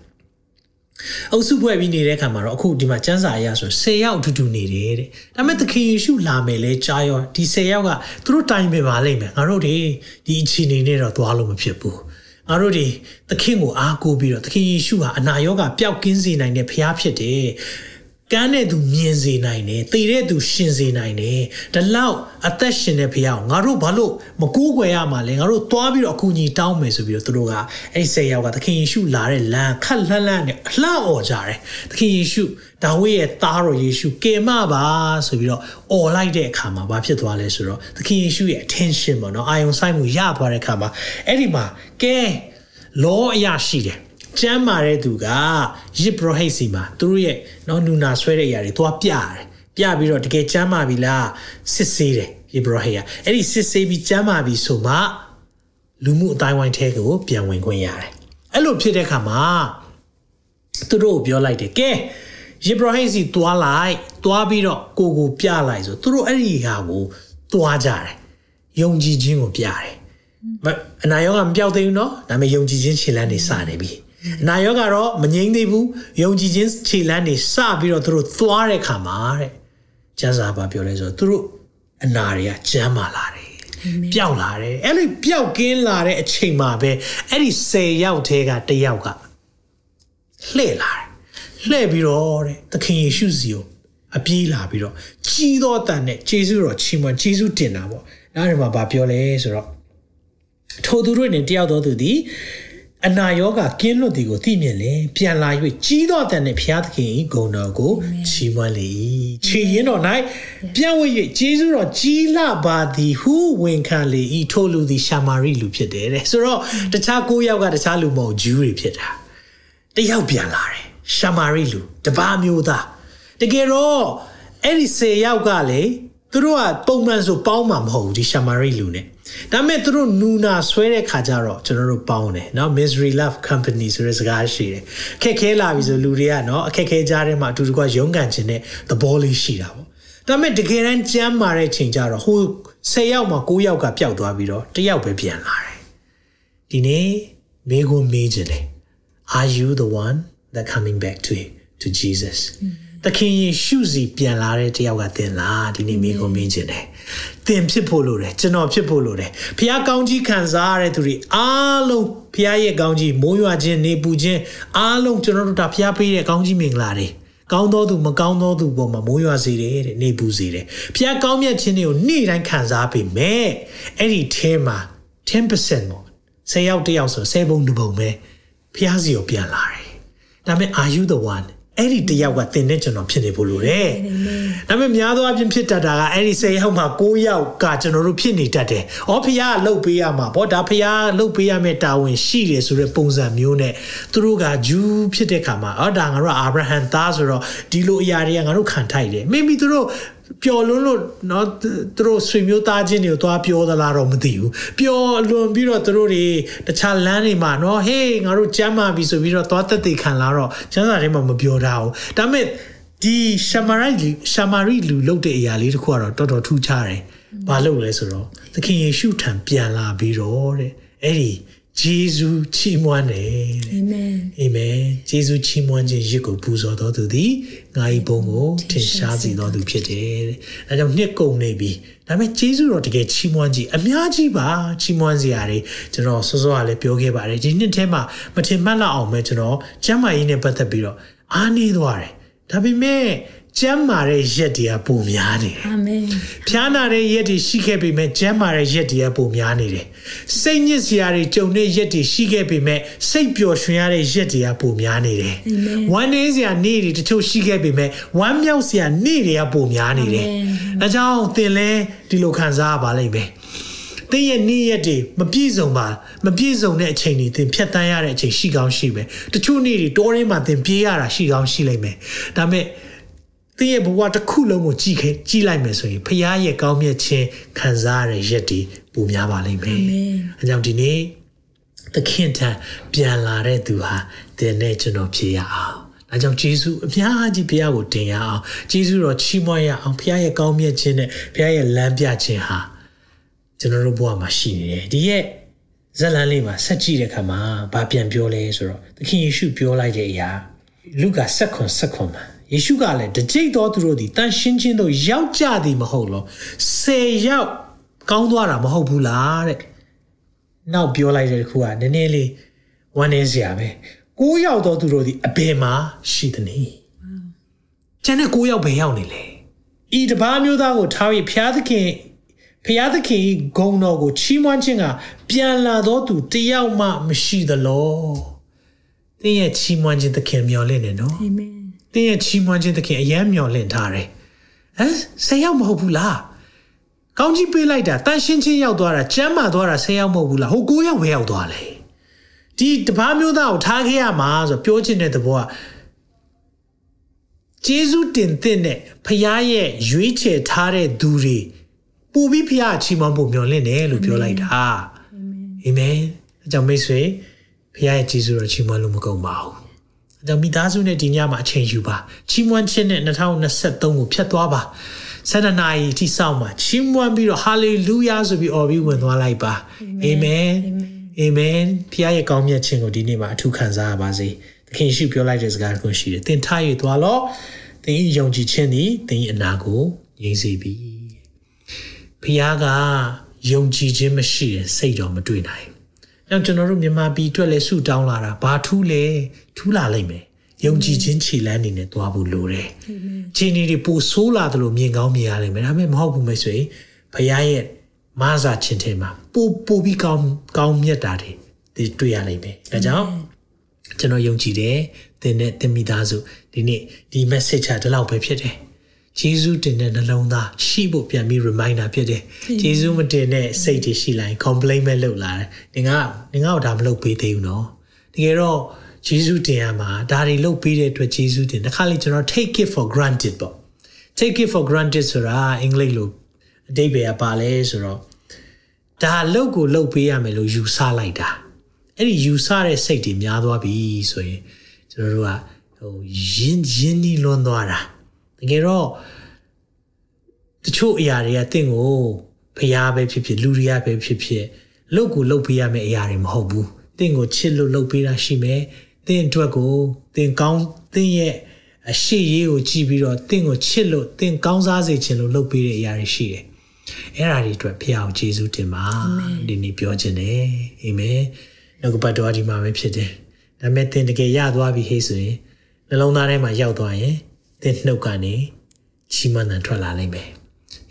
အုပ်စုဖွဲ့ပြီးနေတဲ့အခါမှာတော့အခုဒီမှာစံစာအရဆို10ယောက်အတူတူနေတယ်တဲ့ဒါပေမဲ့သခင်ယေရှုလာမယ်လဲကြားရောဒီ10ယောက်ကသူတို့တိုင်ပင်ပါလိမ့်မယ်ငါတို့တွေဒီအခြေအနေနဲ့တော့သွားလို့မဖြစ်ဘူးငါတို့ဒီသခင်ကိုအားကိုးပြီးတော့သခင်ယေရှုဟာအနာရောဂါပျောက်ကင်းစေနိုင်တဲ့ဖခင်ဖြစ်တယ် ကမ်းတဲ့သူမြင်စေနိုင်တယ်တည်တဲ့သူရှင်စေနိုင်တယ်ဒီလောက်အသက်ရှင်တဲ့ဖခင်ကိုငါတို့ဘာလို့မကူးကွယ်ရမှာလဲငါတို့သွားပြီးတော့အကူအညီတောင်းမယ်ဆိုပြီးတော့သူတို့ကအဲ့ဒီဆယ်ယောက်ကသခင်ယေရှုလာတဲ့လမ်းခက်လှမ်းလှမ်းနဲ့အလှអော်ကြတယ်သခင်ယေရှုဒါဝိရဲ့သားတော်ယေရှုကယ်မပါဆိုပြီးတော့អော်လိုက်တဲ့အခါမှာဘာဖြစ်သွားလဲဆိုတော့သခင်ယေရှုရဲ့ attention ပေါ့နော်အာယုံစိုက်မှုရသွားတဲ့အခါမှာအဲ့ဒီမှာကဲလောအရာရှိတယ် ကျမ်းမာတဲ့သူကယစ်ပရိုဟိတ်စီမှာသူတို့ရဲ့နော်နူနာဆွဲတဲ့အရာတွေသွားပြတယ်ပြပြီးတော့တကယ်ကျမ်းမာပြီလားစစ်ဆေးတယ်ယစ်ပရိုဟိတ်ကအဲ့ဒီစစ်ဆေးပြီးကျမ်းမာပြီဆိုမှလူမှုအတိုင်းဝိုင်းထဲကိုပြန်ဝင်ခွင့်ရတယ်အဲ့လိုဖြစ်တဲ့အခါမှာသူတို့ပြောလိုက်တယ်ကဲယစ်ပရိုဟိတ်စီသွားလိုက်သွားပြီးတော့ကိုကိုပြလိုက်ဆိုသူတို့အဲ့ဒီဟာကိုသွားကြတယ်ယုံကြည်ခြင်းကိုပြတယ်အနာရောဂါမပြောက်သေးဘူးเนาะဒါပေမဲ့ယုံကြည်ခြင်းခြေလမ်းနေစနေပြီ နာယောကတော့မငြိမ့်သေးဘူးယုံကြည်ခြင်းခြေလမ်းတွေစပြီးတော့သူတို့သွားတဲ့ခါမှာတဲ့ကျမ်းစာပါပြောလဲဆိုတော့သူတို့အနာတွေကကျမ်းမာလာတယ်ပျောက်လာတယ်အဲ့လိုပျောက်ကင်းလာတဲ့အချိန်မှာပဲအဲ့ဒီ10ယောက်ထဲကတယောက်ကလှည့်လာတယ်လှည့်ပြီးတော့တဲ့သခင်ယေရှုစီကိုအပြေးလာပြီးတော့ကြီးသောတန်နဲ့ဂျေဇုတော်ချီးမွမ်းဂျေဇုတင်တာပေါ့အဲ့ဒီမှာဗာပြောလဲဆိုတော့ထိုသူတို့နဲ့တယောက်တော်သူသည် အအနာရောဂါကင်းလွတ်သည်ကိုသိမြင်လေပြန်လာ၍ကြီးသောအတန်နှင့်ဘုရားသခင်၏ဂုဏ်တော်ကိုချီးမွမ်းလေ၏ခြေရင်တော်၌ပြန်ဝဲ၍ဂျေဇုတော်ကြီးလာပါသည်ဟုဝန်ခံလေ၏ထိုလူသည်ရှာမာရိလူဖြစ်တယ်တဲ့ဆိုတော့တခြား၉ယောက်ကတခြားလူမဟုတ်ဂျူးတွေဖြစ်တာတယောက်ပြန်လာတယ်ရှာမာရိလူတပါးမျိုးသားတကယ်တော့အဲ့ဒီ၁၀ယောက်ကလေသူတို့ကပုံမှန်ဆိုပေါင်းမှာမဟုတ်ဘူးဒီရှာမာရိလူနဲ့ ဒါပေမဲ့သူတို့နူနာဆွဲတဲ့ခါကျတော့ကျွန်တော်တို့ပေါင်းတယ်เนาะ misery love company ဆိုတဲ့စကားရှိတယ်အခက်ခဲလာပြီဆိုလူတွေကเนาะအခက်ခဲကြားထဲမှာအတူတူကရုန်းကန်ခြင်းနဲ့သဘောလေးရှိတာပေါ့ဒါပေမဲ့တကယ်တမ်းကြမ်းမာတဲ့ချိန်ကျတော့ဟို10ယောက်မှာ9ယောက်ကပျောက်သွားပြီးတော့တယောက်ပဲပြန်လာတယ်ဒီနေ့မေခွန်းမေးခြင်းတယ် are you the one that coming back to to Jesus သခင်ယေရှုစီပြန်လာတဲ့တယောက်ကသင်လားဒီနေ့မေခွန်းမေးခြင်းတယ်သင်ဖြစ်ဖို့လိုတယ်ကျွန်တော်ဖြစ်ဖို့လိုတယ်ဖခင်ကောင်းကြီးခံစားရတဲ့သူတွေအားလုံးဖခင်ရဲ့ကောင်းကြီးမိုးရွာခြင်းနေပူခြင်းအားလုံးကျွန်တော်တို့ဒါဖခင်ပေးတဲ့ကောင်းကြီးမင်္ဂလာတွေကောင်းသောသူမကောင်းသောသူပေါ်မှာမိုးရွာစေတယ်တဲ့နေပူစေတယ်ဖခင်ကောင်းမြတ်ခြင်းတွေကိုနေ့တိုင်းခံစားပေမဲ့အဲ့ဒီထဲမှာ10%ပေါ့ဆယ်ယောက်တယောက်ဆိုဆယ်ပုံတစ်ပုံပဲဖခင်စီကိုပြန်လာတယ်ဒါပေမဲ့ are you the one အဲ့ဒီတယောက်ကသင်နဲ့ကျွန်တော်ဖြစ်နေဖို့လိုတယ်။ဒါပေမဲ့များသောအားဖြင့်ဖြစ်တတ်တာကအဲ့ဒီ၁၀ယောက်မှာ၉ယောက်ကကျွန်တော်တို့ဖြစ်နေတတ်တယ်။အော်ဖခင်ကလှုပ်ပေးရမှာပေါ့ဒါဖခင်လှုပ်ပေးရမယ့်တာဝန်ရှိတယ်ဆိုတဲ့ပုံစံမျိုးနဲ့သူတို့ကဂျူးဖြစ်တဲ့ခါမှာအော်ဒါငါတို့အာဗြဟံသားဆိုတော့ဒီလိုအရာတွေကငါတို့ခံထိုက်တယ်။ maybe သူတို့ ပျော်လွန်းလို့เนาะသူတို့ဆွေမျိုးသားချင်းတွေကိုသွားပြောသလားတော့မသိဘူးပျော်လွန်ပြီးတော့သူတို့တွေတခြားလမ်းတွေမှာเนาะဟေးငါတို့ကျမ်းမာပြီဆိုပြီးတော့သွားတက်သေးခံလာတော့ကျမ်းစာထဲမှာမပြောတာဘူးဒါပေမဲ့ဒီရှမာရိလူရှမာရိလူလုပ်တဲ့အရာလေးတခုကတော့တော်တော်ထူးခြားတယ်ဘာလုပ်လဲဆိုတော့သခင်ယေရှုထံပြန်လာပြီးတော့တဲ့အဲ့ဒီ ဂျေဇုချီးမွမ်းတယ်တဲ့အာမင်အာမင်ဂျေဇုချီးမွမ်းခြင်းရစ်ကိုပူဇော်တော်သူသည်ငါ၏ဘုံကိုထင်ရှားစေတော်သူဖြစ်တယ်တဲ့။ဒါကြောင့်နှစ်ကုန်နေပြီ။ဒါပေမဲ့ဂျေဇုတော်တကယ်ချီးမွမ်းခြင်းအများကြီးပါချီးမွမ်းစရာတွေကျွန်တော်စောစောကလည်းပြောခဲ့ပါတယ်။ဒီနှစ်ထဲမှာမထင်မှတ်လောက်အောင်ပဲကျွန်တော်ကျမ်းမာရေးနဲ့ပတ်သက်ပြီးတော့အားနေသွားတယ်။ဒါပေမဲ့ ကျမ်းမာတဲ့ရက်တွေကပုံများနေတယ်အာမင်ဖျားနာတဲ့ရက်တွေရှိခဲ့ပေမဲ့ကျမ်းမာတဲ့ရက်တွေကပုံများနေတယ်စိတ်ညစ်စရာတွေကြုံတဲ့ရက်တွေရှိခဲ့ပေမဲ့စိတ်ပျော်ရွှင်ရတဲ့ရက်တွေကပုံများနေတယ်ဝမ်းနည်းစရာနေ့တွေတချို့ရှိခဲ့ပေမဲ့ဝမ်းမြောက်စရာနေ့တွေကပုံများနေတယ်အဲကြောင့်သင်လဲဒီလိုခံစားရပါလိမ့်မယ်သင်ရဲ့နေ့ရက်တွေမပြည့်စုံပါမပြည့်စုံတဲ့အချိန်တွေသင်ဖြတ်တန်းရတဲ့အချိန်ရှိကောင်းရှိမယ်တချို့နေ့တွေတောထဲမှာသင်ပြေးရတာရှိကောင်းရှိလိမ့်မယ်ဒါပေမဲ့ သင်ရဲ့ဘဝတစ်ခုလုံးကိုကြည့်ခဲ့ကြည့်လိုက်မယ်ဆိုရင်ဖခင်ရဲ့ကောင်းမြတ်ခြင်းခံစားရတဲ့ရက်တွေပိုများပါလိမ့်မယ်။အဲကြောင့်ဒီနေ့သခင်ထံပြန်လာတဲ့သူဟာသင်နဲ့ကျွန်တော်ဖြစ်ရအောင်။အဲကြောင့်ယေရှုအများကြီးဘုရားကိုတင်ရအောင်။ယေရှုတော်ချီးမွမ်းရအောင်ဘုရားရဲ့ကောင်းမြတ်ခြင်းနဲ့ဘုရားရဲ့လမ်းပြခြင်းဟာကျွန်တော်တို့ဘဝမှာရှိနေတယ်။ဒီရဲ့ဇလန်လေးမှာဆက်ကြည့်တဲ့အခါမှာဘာပြန်ပြောလဲဆိုတော့သခင်ယေရှုပြောလိုက်တဲ့အရာလူကာ7ခွန်7ခွန်မှာ ယေရှုကလည်းတကြိတ်တော်သူတို့သည်တန်ရှင်းချင်းတို့ရောက်ကြသည်မဟုတ်လောဆယ်ရောက်ကောင်းသွားတာမဟုတ်ဘူးလားတဲ့နောက်ပြောလိုက်တဲ့ခုကနည်းနည်းလေးဝမ်းနေစရာပဲကိုးရောက်တော်သူတို့သည်အဘယ်မှာရှိသနည်းကျန်တဲ့ကိုးရောက်ဘယ်ရောက်နေလဲဤတပားမျိုးသားကိုထားပြီးဖျားသခင်ဖျားသခင်ဂုံတော်ကိုချီးမွမ်းခြင်းကပြန်လာတော်သူတယောက်မှမရှိသလောသင်ရဲ့ချီးမွမ်းခြင်းသခင်မျှော်လင့်နေနော်အာမင် သင်ရဲ့ချီးမွမ်းခြင်းသခင်အယံမျှော်လင့်ထားတယ်ဟမ်ဆယ်ယောက်မဟုတ်ဘူးလားကောင်းကြီးပေးလိုက်တာတန်ရှင်းချင်းရောက်သွားတာကျမ်းမာသွားတာဆယ်ယောက်မဟုတ်ဘူးလားဟိုကိုးယောက်ပဲရောက်သွားလေဒီတပားမျိုးသားကိုထားခဲ့ရမှာဆိုပြောချင်တဲ့သဘောကဂျေဇုတင်တဲ့နဲ့ဖခင်ရဲ့ရွေးချယ်ထားတဲ့သူတွေပူပြီးဖခင်ချီးမွမ်းဖို့မျှော်လင့်တယ်လို့ပြောလိုက်တာအာမင်အကြောင်းမိတ်ဆွေဖခင်ရဲ့ဂျေဇုတော်ချီးမွမ်းလို့မကုန်ပါဘူး ဒါမိသားစုနဲ့ဒီညမှာအချိန်ယူပါချီးမွမ်းခြင်းနဲ့2023ကိုဖြတ်သွားပါဆန္ဒနာရီတိဆောက်မှာချီးမွမ်းပြီးတော့ဟာလေလုယာဆိုပြီးအော်ပြီးဝင်သွားလိုက်ပါအာမင်အာမင်ဖခင်ရဲ့ကောင်းမြတ်ခြင်းကိုဒီနေ့မှာအထူးခံစားရပါစေသခင်ရှိပြောလိုက်တဲ့စကားကိုရှိတယ်သင်ထားရသွားလို့သင်ယုံကြည်ခြင်းသည်သင်အနာကိုငြိမ်းစေပြီဖခင်ကယုံကြည်ခြင်းမရှိရင်စိတ်တော်မတွေ့နိုင်။ အဲကျွန်တော်တို့မြန်မာပြည်အတွက်လည်းဆုတောင်းလာတာဘာထူးလဲထူးလာလိမ့်မယ်။ယုံကြည်ခြင်းခြေလမ်းနေနဲ့သွားဖို့လိုတယ်။ခြေနေတွေပိုဆိုးလာတယ်လို့မြင်ကောင်းမြင်ရလိမ့်မယ်။ဒါပေမဲ့မဟုတ်ဘူးမိတ်ဆွေ။ဘုရားရဲ့မဆာခြင်းထဲမှာပိုပိုပြီးကောင်းကောင်းမြတ်တာတွေသတွေ့ရလိမ့်မယ်ဒါကြောင့်ကျွန်တော်ယုံကြည်တယ်သင်နဲ့သင်မိသားစုဒီနေ့ဒီ message ဟာဒီလောက်ပဲဖြစ်တယ် ဂျေဇုတင်တဲ့နှလုံးသားရှိဖို့ပြန်ပြီး reminder ဖြစ်တယ်ဂျေဇုမတင်တဲ့စိတ်တွေရှိလိုက် complain ပဲလုပ်လာတယ်။ငါကငါ့ကိုဒါမလုပ်ပေးသေးဘူးနော်။တကယ်တော့ဂျေဇုတင်ရမှာဒါတွေလုပ်ပေးတဲ့အတွက်ဂျေဇုတင်တခါလေကျွန်တော် take it for granted ပေါ့ take it for granted ဆိုတာအင်္ဂလိပ်လိုအဓိပ္ပာယ်ကပါလဲဆိုတော့ဒါလုပ်ကိုလုပ်ပေးရမယ်လို့ယူဆလိုက်တာအဲ့ဒီယူဆတဲ့စိတ်တွေများသွားပြီဆိုရင်ကျွန်တော်တို့ကဟိုယင်းယင်းနီးလွန်သွားတာ တကယ်တော့တချို့အရာတွေကတင့်ကိုဖျားပဲဖြစ်ဖြစ်လူတွေကပဲဖြစ်ဖြစ်လုပ်ကိုလုပ်ပေးရမယ့်အရာတွေမဟုတ်ဘူးတင့်ကိုချစ်လို့လုပ်ပေးတာရှိမယ်တင့်အတွက်ကိုတင်ကောင်းတင့်ရဲ့အရှိရေးကိုကြည့်ပြီးတော့တင့်ကိုချစ်လို့တင့်ကောင်းစားစေခြင်းလို့လုပ်ပေးတဲ့အရာတွေရှိတယ်အဲ့ဒါတွေအတွက်ဖခင်ကိုယေရှုတင်ပါဒီနေ့ပြောခြင်းတယ်အာမင်နှုတ်ကပတ်တော်ဒီမှာပဲဖြစ်တယ်ဒါပေမဲ့သင်တကယ်ရသွားပြီဟေ့ဆိုရင်နှလုံးသားထဲမှာရောက်သွားရင် သင်နှုတ်ကနေချီးမွမ်းတန်ထွက်လာနိုင်မယ်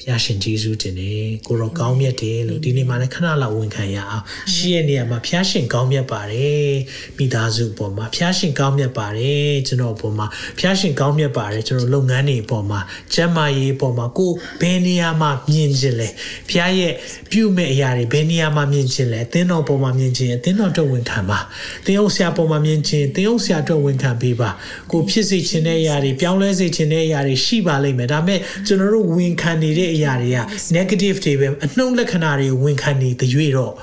ဖျားရှင်ဂျေဇုတင်တယ်ကိုရောကောင်းမြတ်တယ်လို့ဒီနေ့မှလည်းခဏလောက်ဝန်ခံရအောင်ရှိရဲ့နေရာမှာဖျားရှင်ကောင်းမြတ်ပါတယ်မိသားစုပေါ်မှာဖျားရှင်ကောင်းမြတ်ပါတယ်ကျွန်တော်ပေါ်မှာဖျားရှင်ကောင်းမြတ်ပါတယ်ကျွန်တော်လုပ်ငန်းတွေပေါ်မှာကျမ်းမာရေးပေါ်မှာကိုဘယ်နေရာမှာမြင်ခြင်းလဲဖျားရဲ့ပြုမဲ့အရာတွေဘယ်နေရာမှာမြင်ခြင်းလဲသင်တော်ပေါ်မှာမြင်ခြင်းသင်တော်အတွက်ဝန်ခံပါသင်အောင်ဆရာပေါ်မှာမြင်ခြင်းသင်အောင်ဆရာအတွက်ဝန်ခံပေးပါကိုဖြစ်စေခြင်းတဲ့အရာတွေပြောင်းလဲစေခြင်းတဲ့အရာတွေရှိပါလိမ့်မယ်ဒါပေမဲ့ကျွန်တော်တို့ဝန်ခံနေတဲ့အရာတွေက negative တွေပဲအနှုတ်လက္ခဏာတွေဝန်ခံနေတဲ့ရွေ့တော့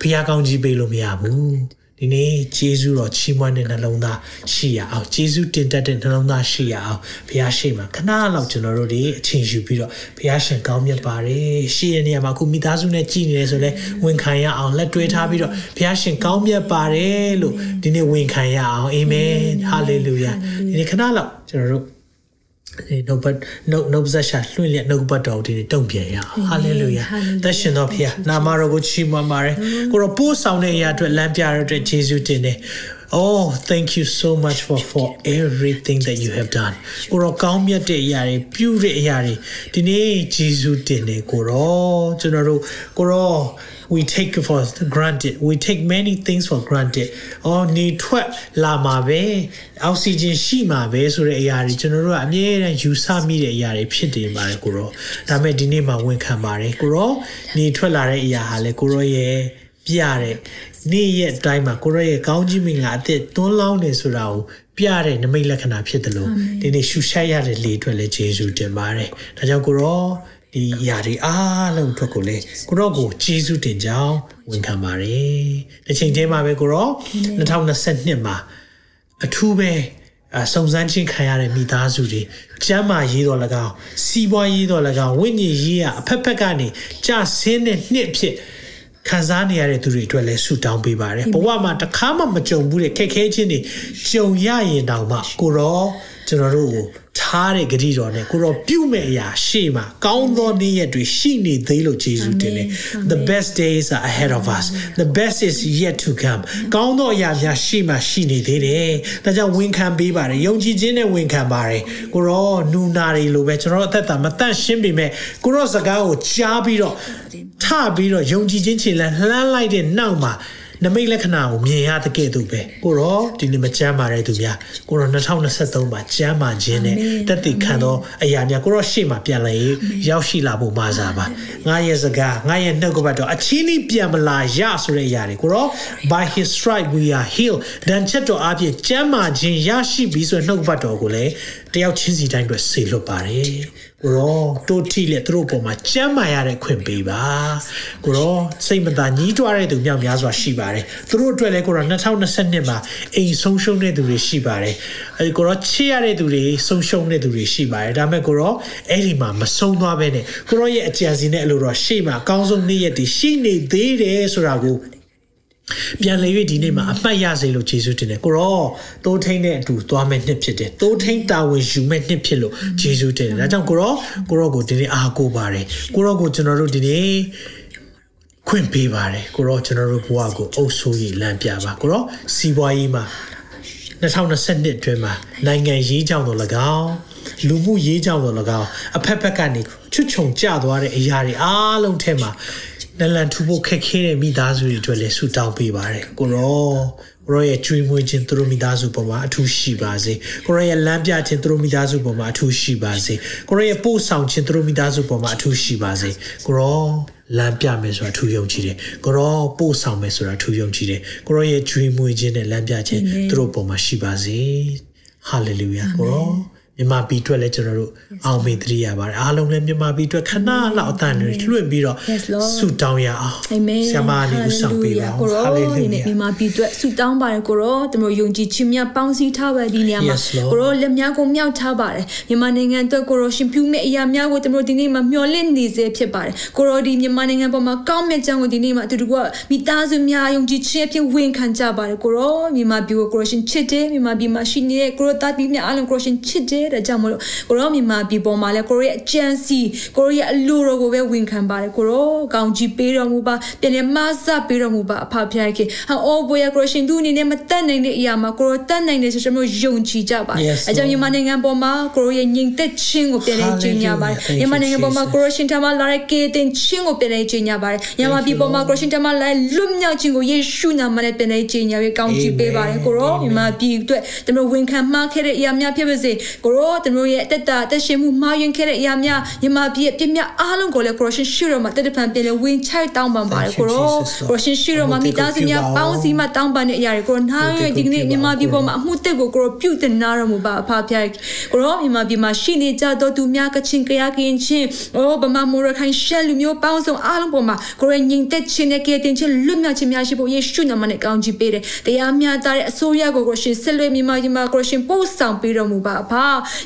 ဖျားကောင်းကြီးပေးလို့မရဘူးဒီနေ့ဂျေဇုတော်ချီးမွမ်းတဲ့နှလုံးသားရှိရအောင်ဂျေဇုတင်တက်တဲ့နှလုံးသားရှိရအောင်ဘုရားရှိခိုးခဏလောက်ကျွန်တော်တို့ဒီအချိန်ယူပြီးတော့ဘုရားရှင်ကောင်းမြတ်ပါတယ်ရှိရနေရာမှာခုမိသားစုနဲ့ကြည်နေတယ်ဆိုလဲဝန်ခံရအောင်လက်တွဲထားပြီးတော့ဘုရားရှင်ကောင်းမြတ်ပါတယ်လို့ဒီနေ့ဝန်ခံရအောင်အာမင်ဟာလေလုယာဒီနေ့ခဏလောက်ကျွန်တော်တို့ နှုတ်ပတ်နှုတ်နှုတ်ဆက်ရှာလွှင့်လျက်နှုတ်ပတ်တော်ဒီတုံ့ပြန်ရအောင်ဟာလေလုယာသက်ရှင်တော်ဖခင်နာမတော်ကိုချီးမွမ်းပါတယ်ကိုရောပို့ဆောင်တဲ့အရာအတွက်လမ်းပြရတဲ့အတွက်ယေရှုတင်တယ် Oh thank you so much for for everything that you have done ကိုရောကောင်းမြတ်တဲ့အရာတွေပြုတဲ့အရာတွေဒီနေ့ယေရှုတင်တယ်ကိုရောကျွန်တော်တို့ကိုရော we take for granted we take many things for granted အော်နေထွက်လာမှာပဲအောက်ဆီဂျင်ရှိမှာပဲဆိုတဲ့အရာတွေကျွန်တော်တို့ကအမြဲတမ်းယူဆမိတဲ့အရာတွေဖြစ်နေပါတယ်ကိုရောဒါပေမဲ့ဒီနေ့မှာဝန်ခံပါတယ်ကိုရောနေထွက်လာတဲ့အရာဟာလေကိုရောရဲ့ပြတဲ့နေ့ရက်တိုင်းမှာကိုရောရဲ့ကောင်းကြီးမင်္ဂလာအသက်သွန်းလောင်းနေဆိုတာကိုပြတဲ့နမိတ်လက္ခဏာဖြစ်တယ်လို့ဒီနေ့ရှုရှိုက်ရတဲ့လေအတွက်လည်းယေရှုတင်ပါတယ်ဒါကြောင့်ကိုရော ဒီຢာတွေအားလုံးအတွက်ကိုလည်းကိုရောကိုကျေးဇူးတင်ကြောင်းဝန်ခံပါတယ်။တစ်ချိန်တည်းမှာပဲကိုရော2022မှာအထူးပဲအစုံစမ်းခြင်းခံရတဲ့မိသားစုတွေကျမ်းမာရေးတော်၎င်းစီးပွားရေးတော်၎င်းဝိညာဉ်ရေးအဖက်ဖက်ကနေကြဆင်းတဲ့နှစ်ဖြစ်ခံစားနေရတဲ့သူတွေအတွက်လည်းဆုတောင်းပေးပါတယ်ဘဝမှာတစ်ခါမှမကြုံဘူးတဲ့ခက်ခဲခြင်းတွေကြုံရရင်တောင်မှကိုရော ကျွန်တော်တို့ကိုထားတဲ့ဂတိတော်နဲ့ကိုရောပြုမဲ့အရာရှေ့မှာကောင်းသောနေ့ရက်တွေရှိနေသေးလို့ယေရှုတင်တယ် The best days are ahead of us the best is yet to come ကောင်းသောအရာများရှေ့မှာရှိနေသေးတယ်ဒါကြောင့်ဝန်ခံပေးပါတယ်ယုံကြည်ခြင်းနဲ့ဝန်ခံပါတယ်ကိုရောနူနာတွေလိုပဲကျွန်တော်အသက်တာမတန့်ရှင်းပေမဲ့ကိုရောစကားကိုကြားပြီးတော့ထပြီးတော့ယုံကြည်ခြင်းချင်လန်းလှမ်းလိုက်တဲ့နောက်မှာ နမိတ်လက္ခဏာကိုမြင်ရတဲ့ကဲ့သို့ပဲကိုရောဒီနေ့မကြမ်းပါတဲ့သူများကိုရော2023မှာကြမ်းပါခြင်းနဲ့တက်တည်ခံသောအရာများကိုရောရှေ့မှာပြန်လာရေးရောက်ရှိလာဖို့မှာစားပါငါရဲ့စကားငါရဲ့နှုတ်ကပတ်တော်အချင်းကြီးပြန်မလာရဆိုတဲ့အရာတွေကိုရော by his stripe we are healed ဒဏ်ချက်တော်အပြင်ကြမ်းပါခြင်းရရှိပြီးဆိုတဲ့နှုတ်ကပတ်တော်ကိုလည်းတယောက်ချင်းစီတိုင်းအတွက်ဆေလွတ်ပါတယ်ကိုရောတိုးထီလက်သူတို့ပေါ်မှာကြမ်းမာရတဲ့ခွင့်ပေးပါကိုရောစိတ်မသာညှိတွားတဲ့သူမြောက်များစွာရှိပါတယ်သူတို့အတွက်လည်းကိုရော2022မှာအိမ်ဆုံးရှုံးတဲ့သူတွေရှိပါတယ်အဲကိုရောချစ်ရတဲ့သူတွေဆုံးရှုံးတဲ့သူတွေရှိပါတယ်ဒါပေမဲ့ကိုရောအဲ့ဒီမှာမဆုံးသွားဘဲနဲ့ကိုရောရဲ့အကြံစီနဲ့အလိုတော့ရှေ့မှာအကောင်းဆုံးနေ့ရက်တွေရှိနေသေးတယ်ဆိုတာကို ပြန်လေ၍ဒီနေ့မှာအမှတ်ရစေလို့ယေရှုတင်တယ်ကိုရောတိုးထိန်တဲ့အတူသွားမဲ့နှစ်ဖြစ်တယ်တိုးထိန်တာဝန်ယူမဲ့နှစ်ဖြစ်လို့ယေရှုတင်တယ်ဒါကြောင့်ကိုရောကိုရောကိုဒီနေ့အားကိုးပါတယ်ကိုရောကိုကျွန်တော်တို့ဒီနေ့ခွင့်ပေးပါတယ်ကိုရောကျွန်တော်တို့ဘဝကိုအုပ်ဆိုးရလမ်းပြပါကိုရောစီးပွားရေးမှာ2022အတွင်းမှာနိုင်ငံရေးကြောင့်တော့၎င်းလူမှုရေးကြောင့်တော့၎င်းအဖက်ဖက်ကနေချွတ်ချုံကျသွားတဲ့အရာတွေအားလုံးထဲမှာ နလန်ထူဖို့ခက်ခဲတဲ့မိသားစုတွေအတွက်လည်းဆုတောင်းပေးပါတယ်ကိုရောကိုရောရဲ့ကျွေးမွေးခြင်းသူတို့မိသားစုပေါ်မှာအထူးရှိပါစေကိုရောရဲ့လမ်းပြခြင်းသူတို့မိသားစုပေါ်မှာအထူးရှိပါစေကိုရောရဲ့ပို့ဆောင်ခြင်းသူတို့မိသားစုပေါ်မှာအထူးရှိပါစေကိုရောလမ်းပြမယ်ဆိုတာထူယုံကြည်တယ်ကိုရောပို့ဆောင်မယ်ဆိုတာထူယုံကြည်တယ်ကိုရောရဲ့ကျွေးမွေးခြင်းနဲ့လမ်းပြခြင်းသူတို့ပေါ်မှာရှိပါစေဟာလေလုယာကိုရော မြန်မာပြည်အတွက်လည်းကျွန်တော်တို့အောင်မေတ္တိရပါတယ်အားလုံးလည်းမြန်မာပြည်အတွက်ခဏလောက်အတန်တွေလွှင့်ပြီးတော့ဆုတောင်းရအောင်ဆရာမလေးဦးဆောင်ပေးပါကိုရောဒီနေ့မြန်မာပြည်အတွက်ဆုတောင်းပါတယ်ကိုရောတို့မျိုးယုံကြည်ခြင်းများပေါင်းစည်းထားပါဒီနေရာမှာကိုရောလက်များကိုမြောက်ထားပါတယ်မြန်မာနိုင်ငံအတွက်ကိုရောရှင်ပြုမဲ့အရာများကိုတို့မျိုးဒီနေ့မှာမျှော်လင့်နေစေဖြစ်ပါတယ်ကိုရောဒီမြန်မာနိုင်ငံပေါ်မှာကောင်းမြတ်ကြောင်းကိုဒီနေ့မှာအတူတူကမိသားစုများယုံကြည်ခြင်းအဖြစ်ဝင်ခံကြပါတယ်ကိုရောမြန်မာပြည်ကိုကိုရောရှင်ချစ်တယ်မြန်မာပြည်မှာရှိနေတဲ့ကိုရောတာပြည်များအားလုံးကိုရောရှင်ချစ်တယ်တဲ့ကြောင့်မလို့ကိုရောမြန်မာပြည်ပေါ်မှာလဲကိုရောရဲ့အကြံစီကိုရောရဲ့အလိုတော်ကိုပဲဝန်ခံပါတယ်ကိုရောကောင်းကြီးပေးတော်မူပါပြန်လဲမဆပေးတော်မူပါအဖဖျားခင်ဟောအိုးဘွေကရောရှင်သူအနေနဲ့မတတ်နိုင်တဲ့အရာမှာကိုရောတတ်နိုင်တယ်ဆိုကျွန်တော်ယုံကြည်ကြပါအဲကြောင့်မြန်မာနိုင်ငံပေါ်မှာကိုရောရဲ့ညီသက်ချင်းကိုပြန်လဲကျင်းညာပါတယ်မြန်မာနိုင်ငံပေါ်မှာကိုရောရှင်ထမလာတဲ့ကေတင်ချင်းကိုပြန်လဲကျင်းညာပါတယ်မြန်မာပြည်ပေါ်မှာကိုရောရှင်ထမလာလွတ်မြောက်ခြင်းကိုယေရှုနာမနဲ့ပြန်လဲကျင်းညာပြီးကောင်းကြီးပေးပါတယ်ကိုရောမြန်မာပြည်အတွက်ကျွန်တော်ဝန်ခံမှားခဲ့တဲ့အရာများဖြစ်ပါစေကိုရောကျွန်တော်ရဲ့အသက်တာအသက်ရှင်မှုမှားယွင်းခဲ့တဲ့အရာများမြန်မာပြည်ရဲ့ပြည့်မြတ်အားလုံးကိုလည်းကိုရောရှင်ရှိတော်မှာတတပံပြန်လဲဝင်ချိုက်တောင်းပန်ပါတယ်ကိုရောကိုရောရှင်ရှိတော်မှာမိသားစုများပေါင်းစည်းမှတောင်းပန်တဲ့အရာတွေကိုနားရဲ့ဒီကနေ့မြန်မာပြည်ပေါ်မှာအမှုတက်ကိုကိုရောပြုတင်နာတော်မူပါအဖဖျားကိုရောမြန်မာပြည်မှာရှိနေကြသောသူများကချင်းကြရကင်းချင်းအိုးဗမာမောရခိုင်ရှယ်လူမျိုးပေါင်းစုံအားလုံးပေါ်မှာကိုရောညင်သက်ခြင်းနဲ့ကဲတင်ခြင်းလွတ်မြောက်ခြင်းများရှိဖို့ယေရှုနာမနဲ့ကောင်းချီးပေးတယ်တရားများတဲ့အစိုးရကိုကိုရှင်ဆက်လွဲမြန်မာပြည်မှာကိုရှင်ပို့ဆောင်ပေးတော်မူပါအဖ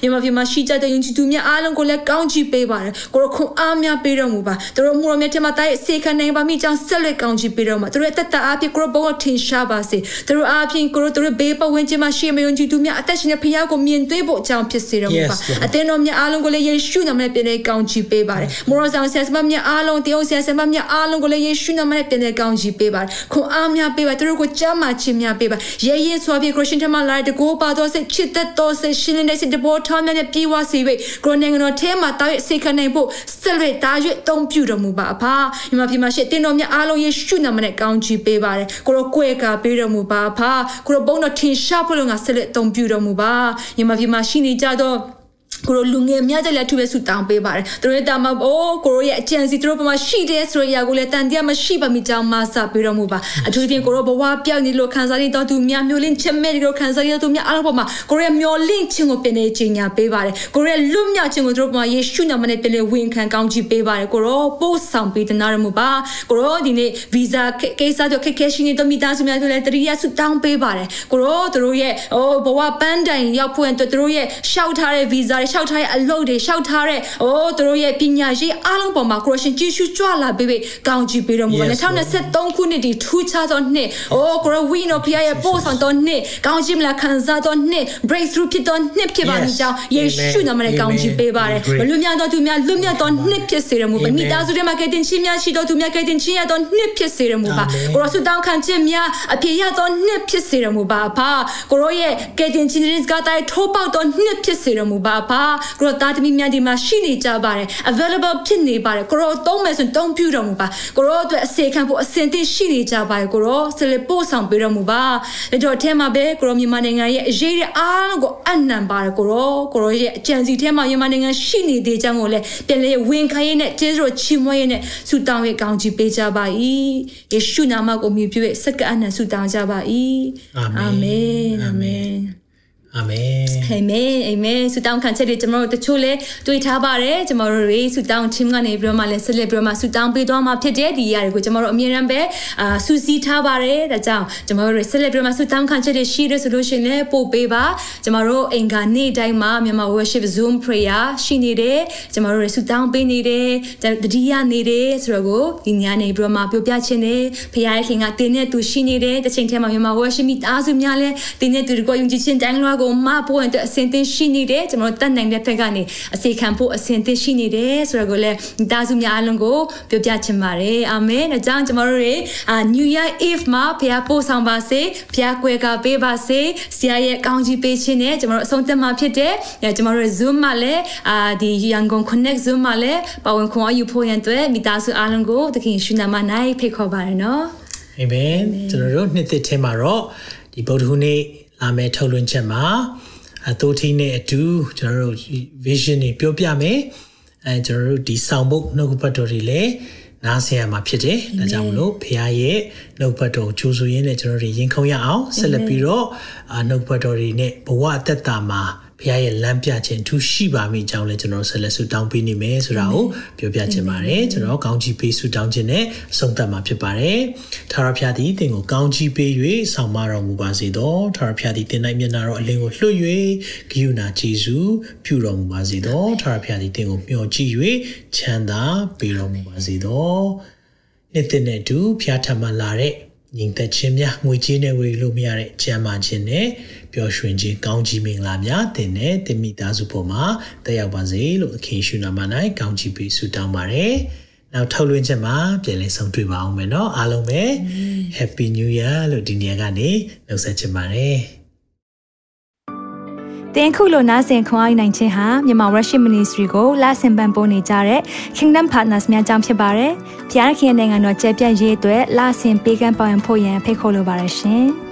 မြန်မာပြည်မှာရှိကြတဲ့ယဉ်ကျေးသူများအားလုံးကိုလည်းကောင်းချီးပေးပါတယ်ကိုရောခွန်အားများပေးတော်မူပါသူတို့မှုတော်မြတ်ထမတိုင်းစေခံနိုင်ပါမိကြောင်းဆက်လက်ကောင်းချီးပေးတော်မှာသူတို့အသက်တာအပြည့်ကိုရောဘုံထင်ရှားပါစေသူတို့အားဖြင့်ကိုရောသူတို့ဘေးပတ်ဝန်းကျင်မှာရှိမယုံကြည်သူများအသက်ရှင်တဲ့ဖခင်ကိုမြင်တွေ့ဖို့အကြောင်းဖြစ်စေတော်မူပါအသင်းတော်များအားလုံးကိုလည်းယေရှုနာမနဲ့ပြန်လဲကောင်းချီးပေးပါတယ်မောရဆောင်ဆရာစမများအားလုံးတယောက်ဆရာစမများအားလုံးကိုလည်းယေရှုနာမနဲ့ပြန်လဲကောင်းချီးပေးပါတယ်ခွန်အားများပေးပါသူတို့ကိုကြမ်းမာခြင်းများပေးပါရဲရဲစွာဖြင့်ခရစ်ရှင်ထမလာတဲ့ကိုပါတော်စိတ်ချစ်သက်တော်စိတ်ရှင်လင်းတဲ့စိတ်တဘောထောင်းများနဲ့ပြေဝစေ၍ကိုနိုင်ငံတော်ထဲမှာတားရစေခနိုင်ဖို့ဆက်လက်တားရတုံးပြတော်မူပါအဖညီမပြမရှိတင်တော်များအားလုံးယေရှုနာမနဲ့ကောင်းချီးပေးပါတယ်ကိုရောကိုယ်ကပေးတော်မူပါအဖကိုရောဘုန်းတော်ထင်ရှားဖို့လို့ငါဆက်လက်တုံးပြတော်မူပါညီမပြမရှိနေကြတော့ ကိုလိုလူငယ်များကြလက်ထူပဲဆူတောင်းပေးပါတယ်သူတို့ရဲ့တာမအိုးကိုရိုရဲ့အကြံစီသူတို့ဘမှာရှိတယ်ဆိုရရာကိုလည်းတန်တရားမရှိပါမိကြောင်းမဆပေးတော်မူပါအထူးသဖြင့်ကိုရိုဘဝပြောင်းနေလို့ခံစားရတော့သူများမျိုးလင့်ချက်မဲ့တို့ခံစားရတော့သူများအားလုံးပေါ်မှာကိုရိုရဲ့မျောလင့်ခြင်းကိုပြင်နေခြင်းညာပေးပါတယ်ကိုရိုရဲ့လွတ်မြောက်ခြင်းကိုသူတို့ဘမှာယေရှုနာမနဲ့ပြင်လေဝင်ခံကောင်းချီးပေးပါတယ်ကိုရိုပို့ဆောင်ပေးတဲ့နာရမူပါကိုရိုဒီနေ့ဗီဇာကိစ္စတို့ခက်ခဲရှိနေတော့မိသားစုများတို့လည်းတရိယာဆူတောင်းပေးပါတယ်ကိုရိုသူတို့ရဲ့ဟိုဘဝပန်းတိုင်ရောက်ဖွင့်သူတို့ရဲ့ရှောက်ထားတဲ့ဗီဇာတွေရှောက်ထားတဲ့အလုပ်တွေရှောက်ထားတဲ့အိုးသူတို့ရဲ့ပညာရှိအားလုံးပေါ်မှာကိုရရှင်ကြည့်ရှုကြွလာပေးပေးကောင်းချီးပေးတော်မူပါ2023ခုနှစ်ဒီထူးခြားသောနှစ်အိုးကိုရဝီနိုဖီယာရဲ့ပို့ဆောင်သောနှစ်ကောင်းချီးမလားခံစားသောနှစ် breakthrough ဖြစ်သောနှစ်ဖြစ်ပါမိကြောင်းယေရှုနာမနဲ့ကောင်းချီးပေးပါတယ်ဘလူများသောသူများလွတ်မြောက်သောနှစ်ဖြစ်စေတော်မူပါမိသားစုထဲမှာကယ်တင်ခြင်းများရှိသောသူများကယ်တင်ခြင်းရသောနှစ်ဖြစ်စေတော်မူပါကိုရဆုတောင်းခံခြင်းများအပြည့်ရသောနှစ်ဖြစ်စေတော်မူပါဖာကိုရရဲ့ကယ်တင်ခြင်းတွေကတိုင်းထိုးပေါက်သောနှစ်ဖြစ်စေတော်မူပါဖာကိုရသားသမီးများဒီမှာရှိနေကြပါတယ် available ဖြစ်နေပါတယ်ကိုရောသုံးမယ်ဆိုရင်သုံးပြတော်မူပါကိုရောအတွက်အစေခံဖို့အစင်သင့်ရှိနေကြပါတယ်ကိုရောဆက်လက်ပို့ဆောင်ပေးတော်မူပါဒါတော့အဲမှာပဲကိုရောမြန်မာနိုင်ငံရဲ့အရေးရအားလုံးကိုအနံပါတယ်ကိုရောကိုရောရဲ့အကြံစီထဲမှာမြန်မာနိုင်ငံရှိနေသေးကြောင်းကိုလည်းပြန်လေဝင်ခိုင်းရတဲ့ကျေးဇူးချီးမွမ်းရတဲ့ဆုတောင်းရဲ့ကောင်းချီးပေးကြပါ၏ယေရှုနာမကိုမြည်ပြည့်စက္ကအနံဆုတောင်းကြပါ၏အာမင်အာမင် အာမင်အာမင်အာမင်ဆုတောင်းခံချက်တွေကျွန်တော်တို့တချို့လဲတွေ့ထားပါတယ်ကျွန်တော်တို့တွေဆုတောင်းခြင်းကနေပြီးတော့မှလဲဆက်လက်ပြီးတော့မှဆုတောင်းပေးသွားမှာဖြစ်တဲ့ဒီຢာတွေကိုကျွန်တော်တို့အမြဲတမ်းပဲအာဆုစီးထားပါတယ်ဒါကြောင့်ကျွန်တော်တို့တွေဆက်လက်ပြီးတော့မှဆုတောင်းခံချက်တွေရှိတယ်ဆိုလို့ရှိရင်လည်းပို့ပေးပါကျွန်တော်တို့အင်္ဂါနေ့တိုင်းမှာမြန်မာ worship zoom prayer ရှိနေတယ်ကျွန်တော်တို့တွေဆုတောင်းပေးနေတယ်တတိယနေတယ်ဆိုတော့ကိုဒီညနေပြီးတော့မှပြောပြခြင်းနဲ့ဖခင်ခင်ကတင်းနဲ့သူရှိနေတယ်တစ်ချိန်တည်းမှာမြန်မာ worship မိသားစုများလဲတင်းနဲ့သူတို့ကိုယုံကြည်ခြင်းတိုင်းလွှာကိုမဖို့ရင်အတွက်အစင်သင်ရှိနေတယ်ကျွန်တော်တတ်နိုင်တဲ့ဘက်ကနေအစီခံဖို့အစင်သင်ရှိနေတယ်ဆိုတော့ကိုလည်းမိသားစုများအလုံးကိုပြောပြချင်ပါတယ်အာမင်။ဒါကြောင့်ကျွန်တော်တို့တွေအာ New Year Eve မှာဘုရားပို့ဆောင်ပါစေဘုရားကွယ်ကပေးပါစေဆရာရဲ့ကောင်းကြီးပေးခြင်းနဲ့ကျွန်တော်တို့အဆုံးသတ်မှာဖြစ်တယ်။ကျွန်တော်တို့ Zoom မှာလည်းအာဒီ Yangon Connect Zoom မှာလည်းပါဝင်ခွင့်အယူဖို့ရန်အတွက်မိသားစုအလုံးကိုသခင်ရှင်နာမ၌ဖိတ်ခေါ်ပါရနော်။အာမင်။ကျွန်တော်တို့နှစ်သစ်ထဲမှာတော့ဒီဗုဒ္ဓဟူးနေ့ လာမယ့်ထုတ်လွှင့်ချက်မှာအတိုးထီးနဲ့အတူကျွန်တော်တို့ vision တွေပြောပြမယ်အဲကျွန်တော်တို့ဒီဆောင်ဖို့နှုတ်ပတ်တော်တွေလည်းနားဆင်ရမှာဖြစ်တယ်။ဒါကြောင့်မလို့ဖခင်ရဲ့နှုတ်ပတ်တော်ကိုကြိုးဆိုရင်းနဲ့ကျွန်တော်တို့ရင်ခုန်ရအောင်ဆက်လက်ပြီးတော့နှုတ်ပတ်တော်တွေနဲ့ဘဝအသက်တာမှာ ဘုရားရဲ့လမ်းပြခြင်းသူရှိပါမိကြောင်းလည်းကျွန်တော်ဆက်လက်ဆုတောင်းပေးနေမယ်ဆိုတာကိုပြောပြချင်ပါတယ်ကျွန်တော်ကောင်းချီးပေးဆုတောင်းခြင်းနဲ့ဆုံးသက်မှာဖြစ်ပါတယ်ထာဝရဘုရားသည်သင်ကိုကောင်းချီးပေး၍ဆောင်မတော်မူပါစေသောထာဝရဘုရားသည်သင်၌မျက်နာတော်အလင်းကိုလွှတ်၍ဂိယူနာကျေးဇူးပြုတော်မူပါစေသောထာဝရဘုရားသည်သင်ကိုမျှော်ကြည့်၍ချမ်းသာပေးတော်မူပါစေသောနှစ်သက်နဲ့တူဖျားထမှလာတဲ့ညီသက်ချင်းများငွေကြေးနဲ့ဝေလို့မရတဲ့ကြမ်းမာခြင်းနဲ့ ပျော်ရွှင်ခြင်းကောင်းကြီးမင်္ဂလာများတင်နဲ့တင်မိသားစုပေါ်မှာတက်ရောက်ပါစေလို့အခင်ရှုနာမ၌ကောင်းချီးပေးဆုတောင်းပါတယ်။နောက်ထုတ်လွှင့်ချက်မှာပြန်လည်ဆုံတွေ့ပါအောင်မယ်နော်အားလုံးပဲ Happy New Year လို့ဒီနေ့ကနေနှုတ်ဆက်ချင်ပါတယ်။တင်ခုလိုနာဆင်ခွန်အားနိုင်ခြင်းဟာမြန်မာ Worship Ministry ကိုလာဆင်ပန်ပိုးနေကြတဲ့ Kingdom Partners များအကြောင်းဖြစ်ပါတယ်။ဖျားခင်နိုင်ငံတော်ကျယ်ပြန့်ရေးအတွက်လာဆင်ပေးကမ်းပောင်းဖို့ရန်ဖိတ်ခေါ်လိုပါတယ်ရှင်။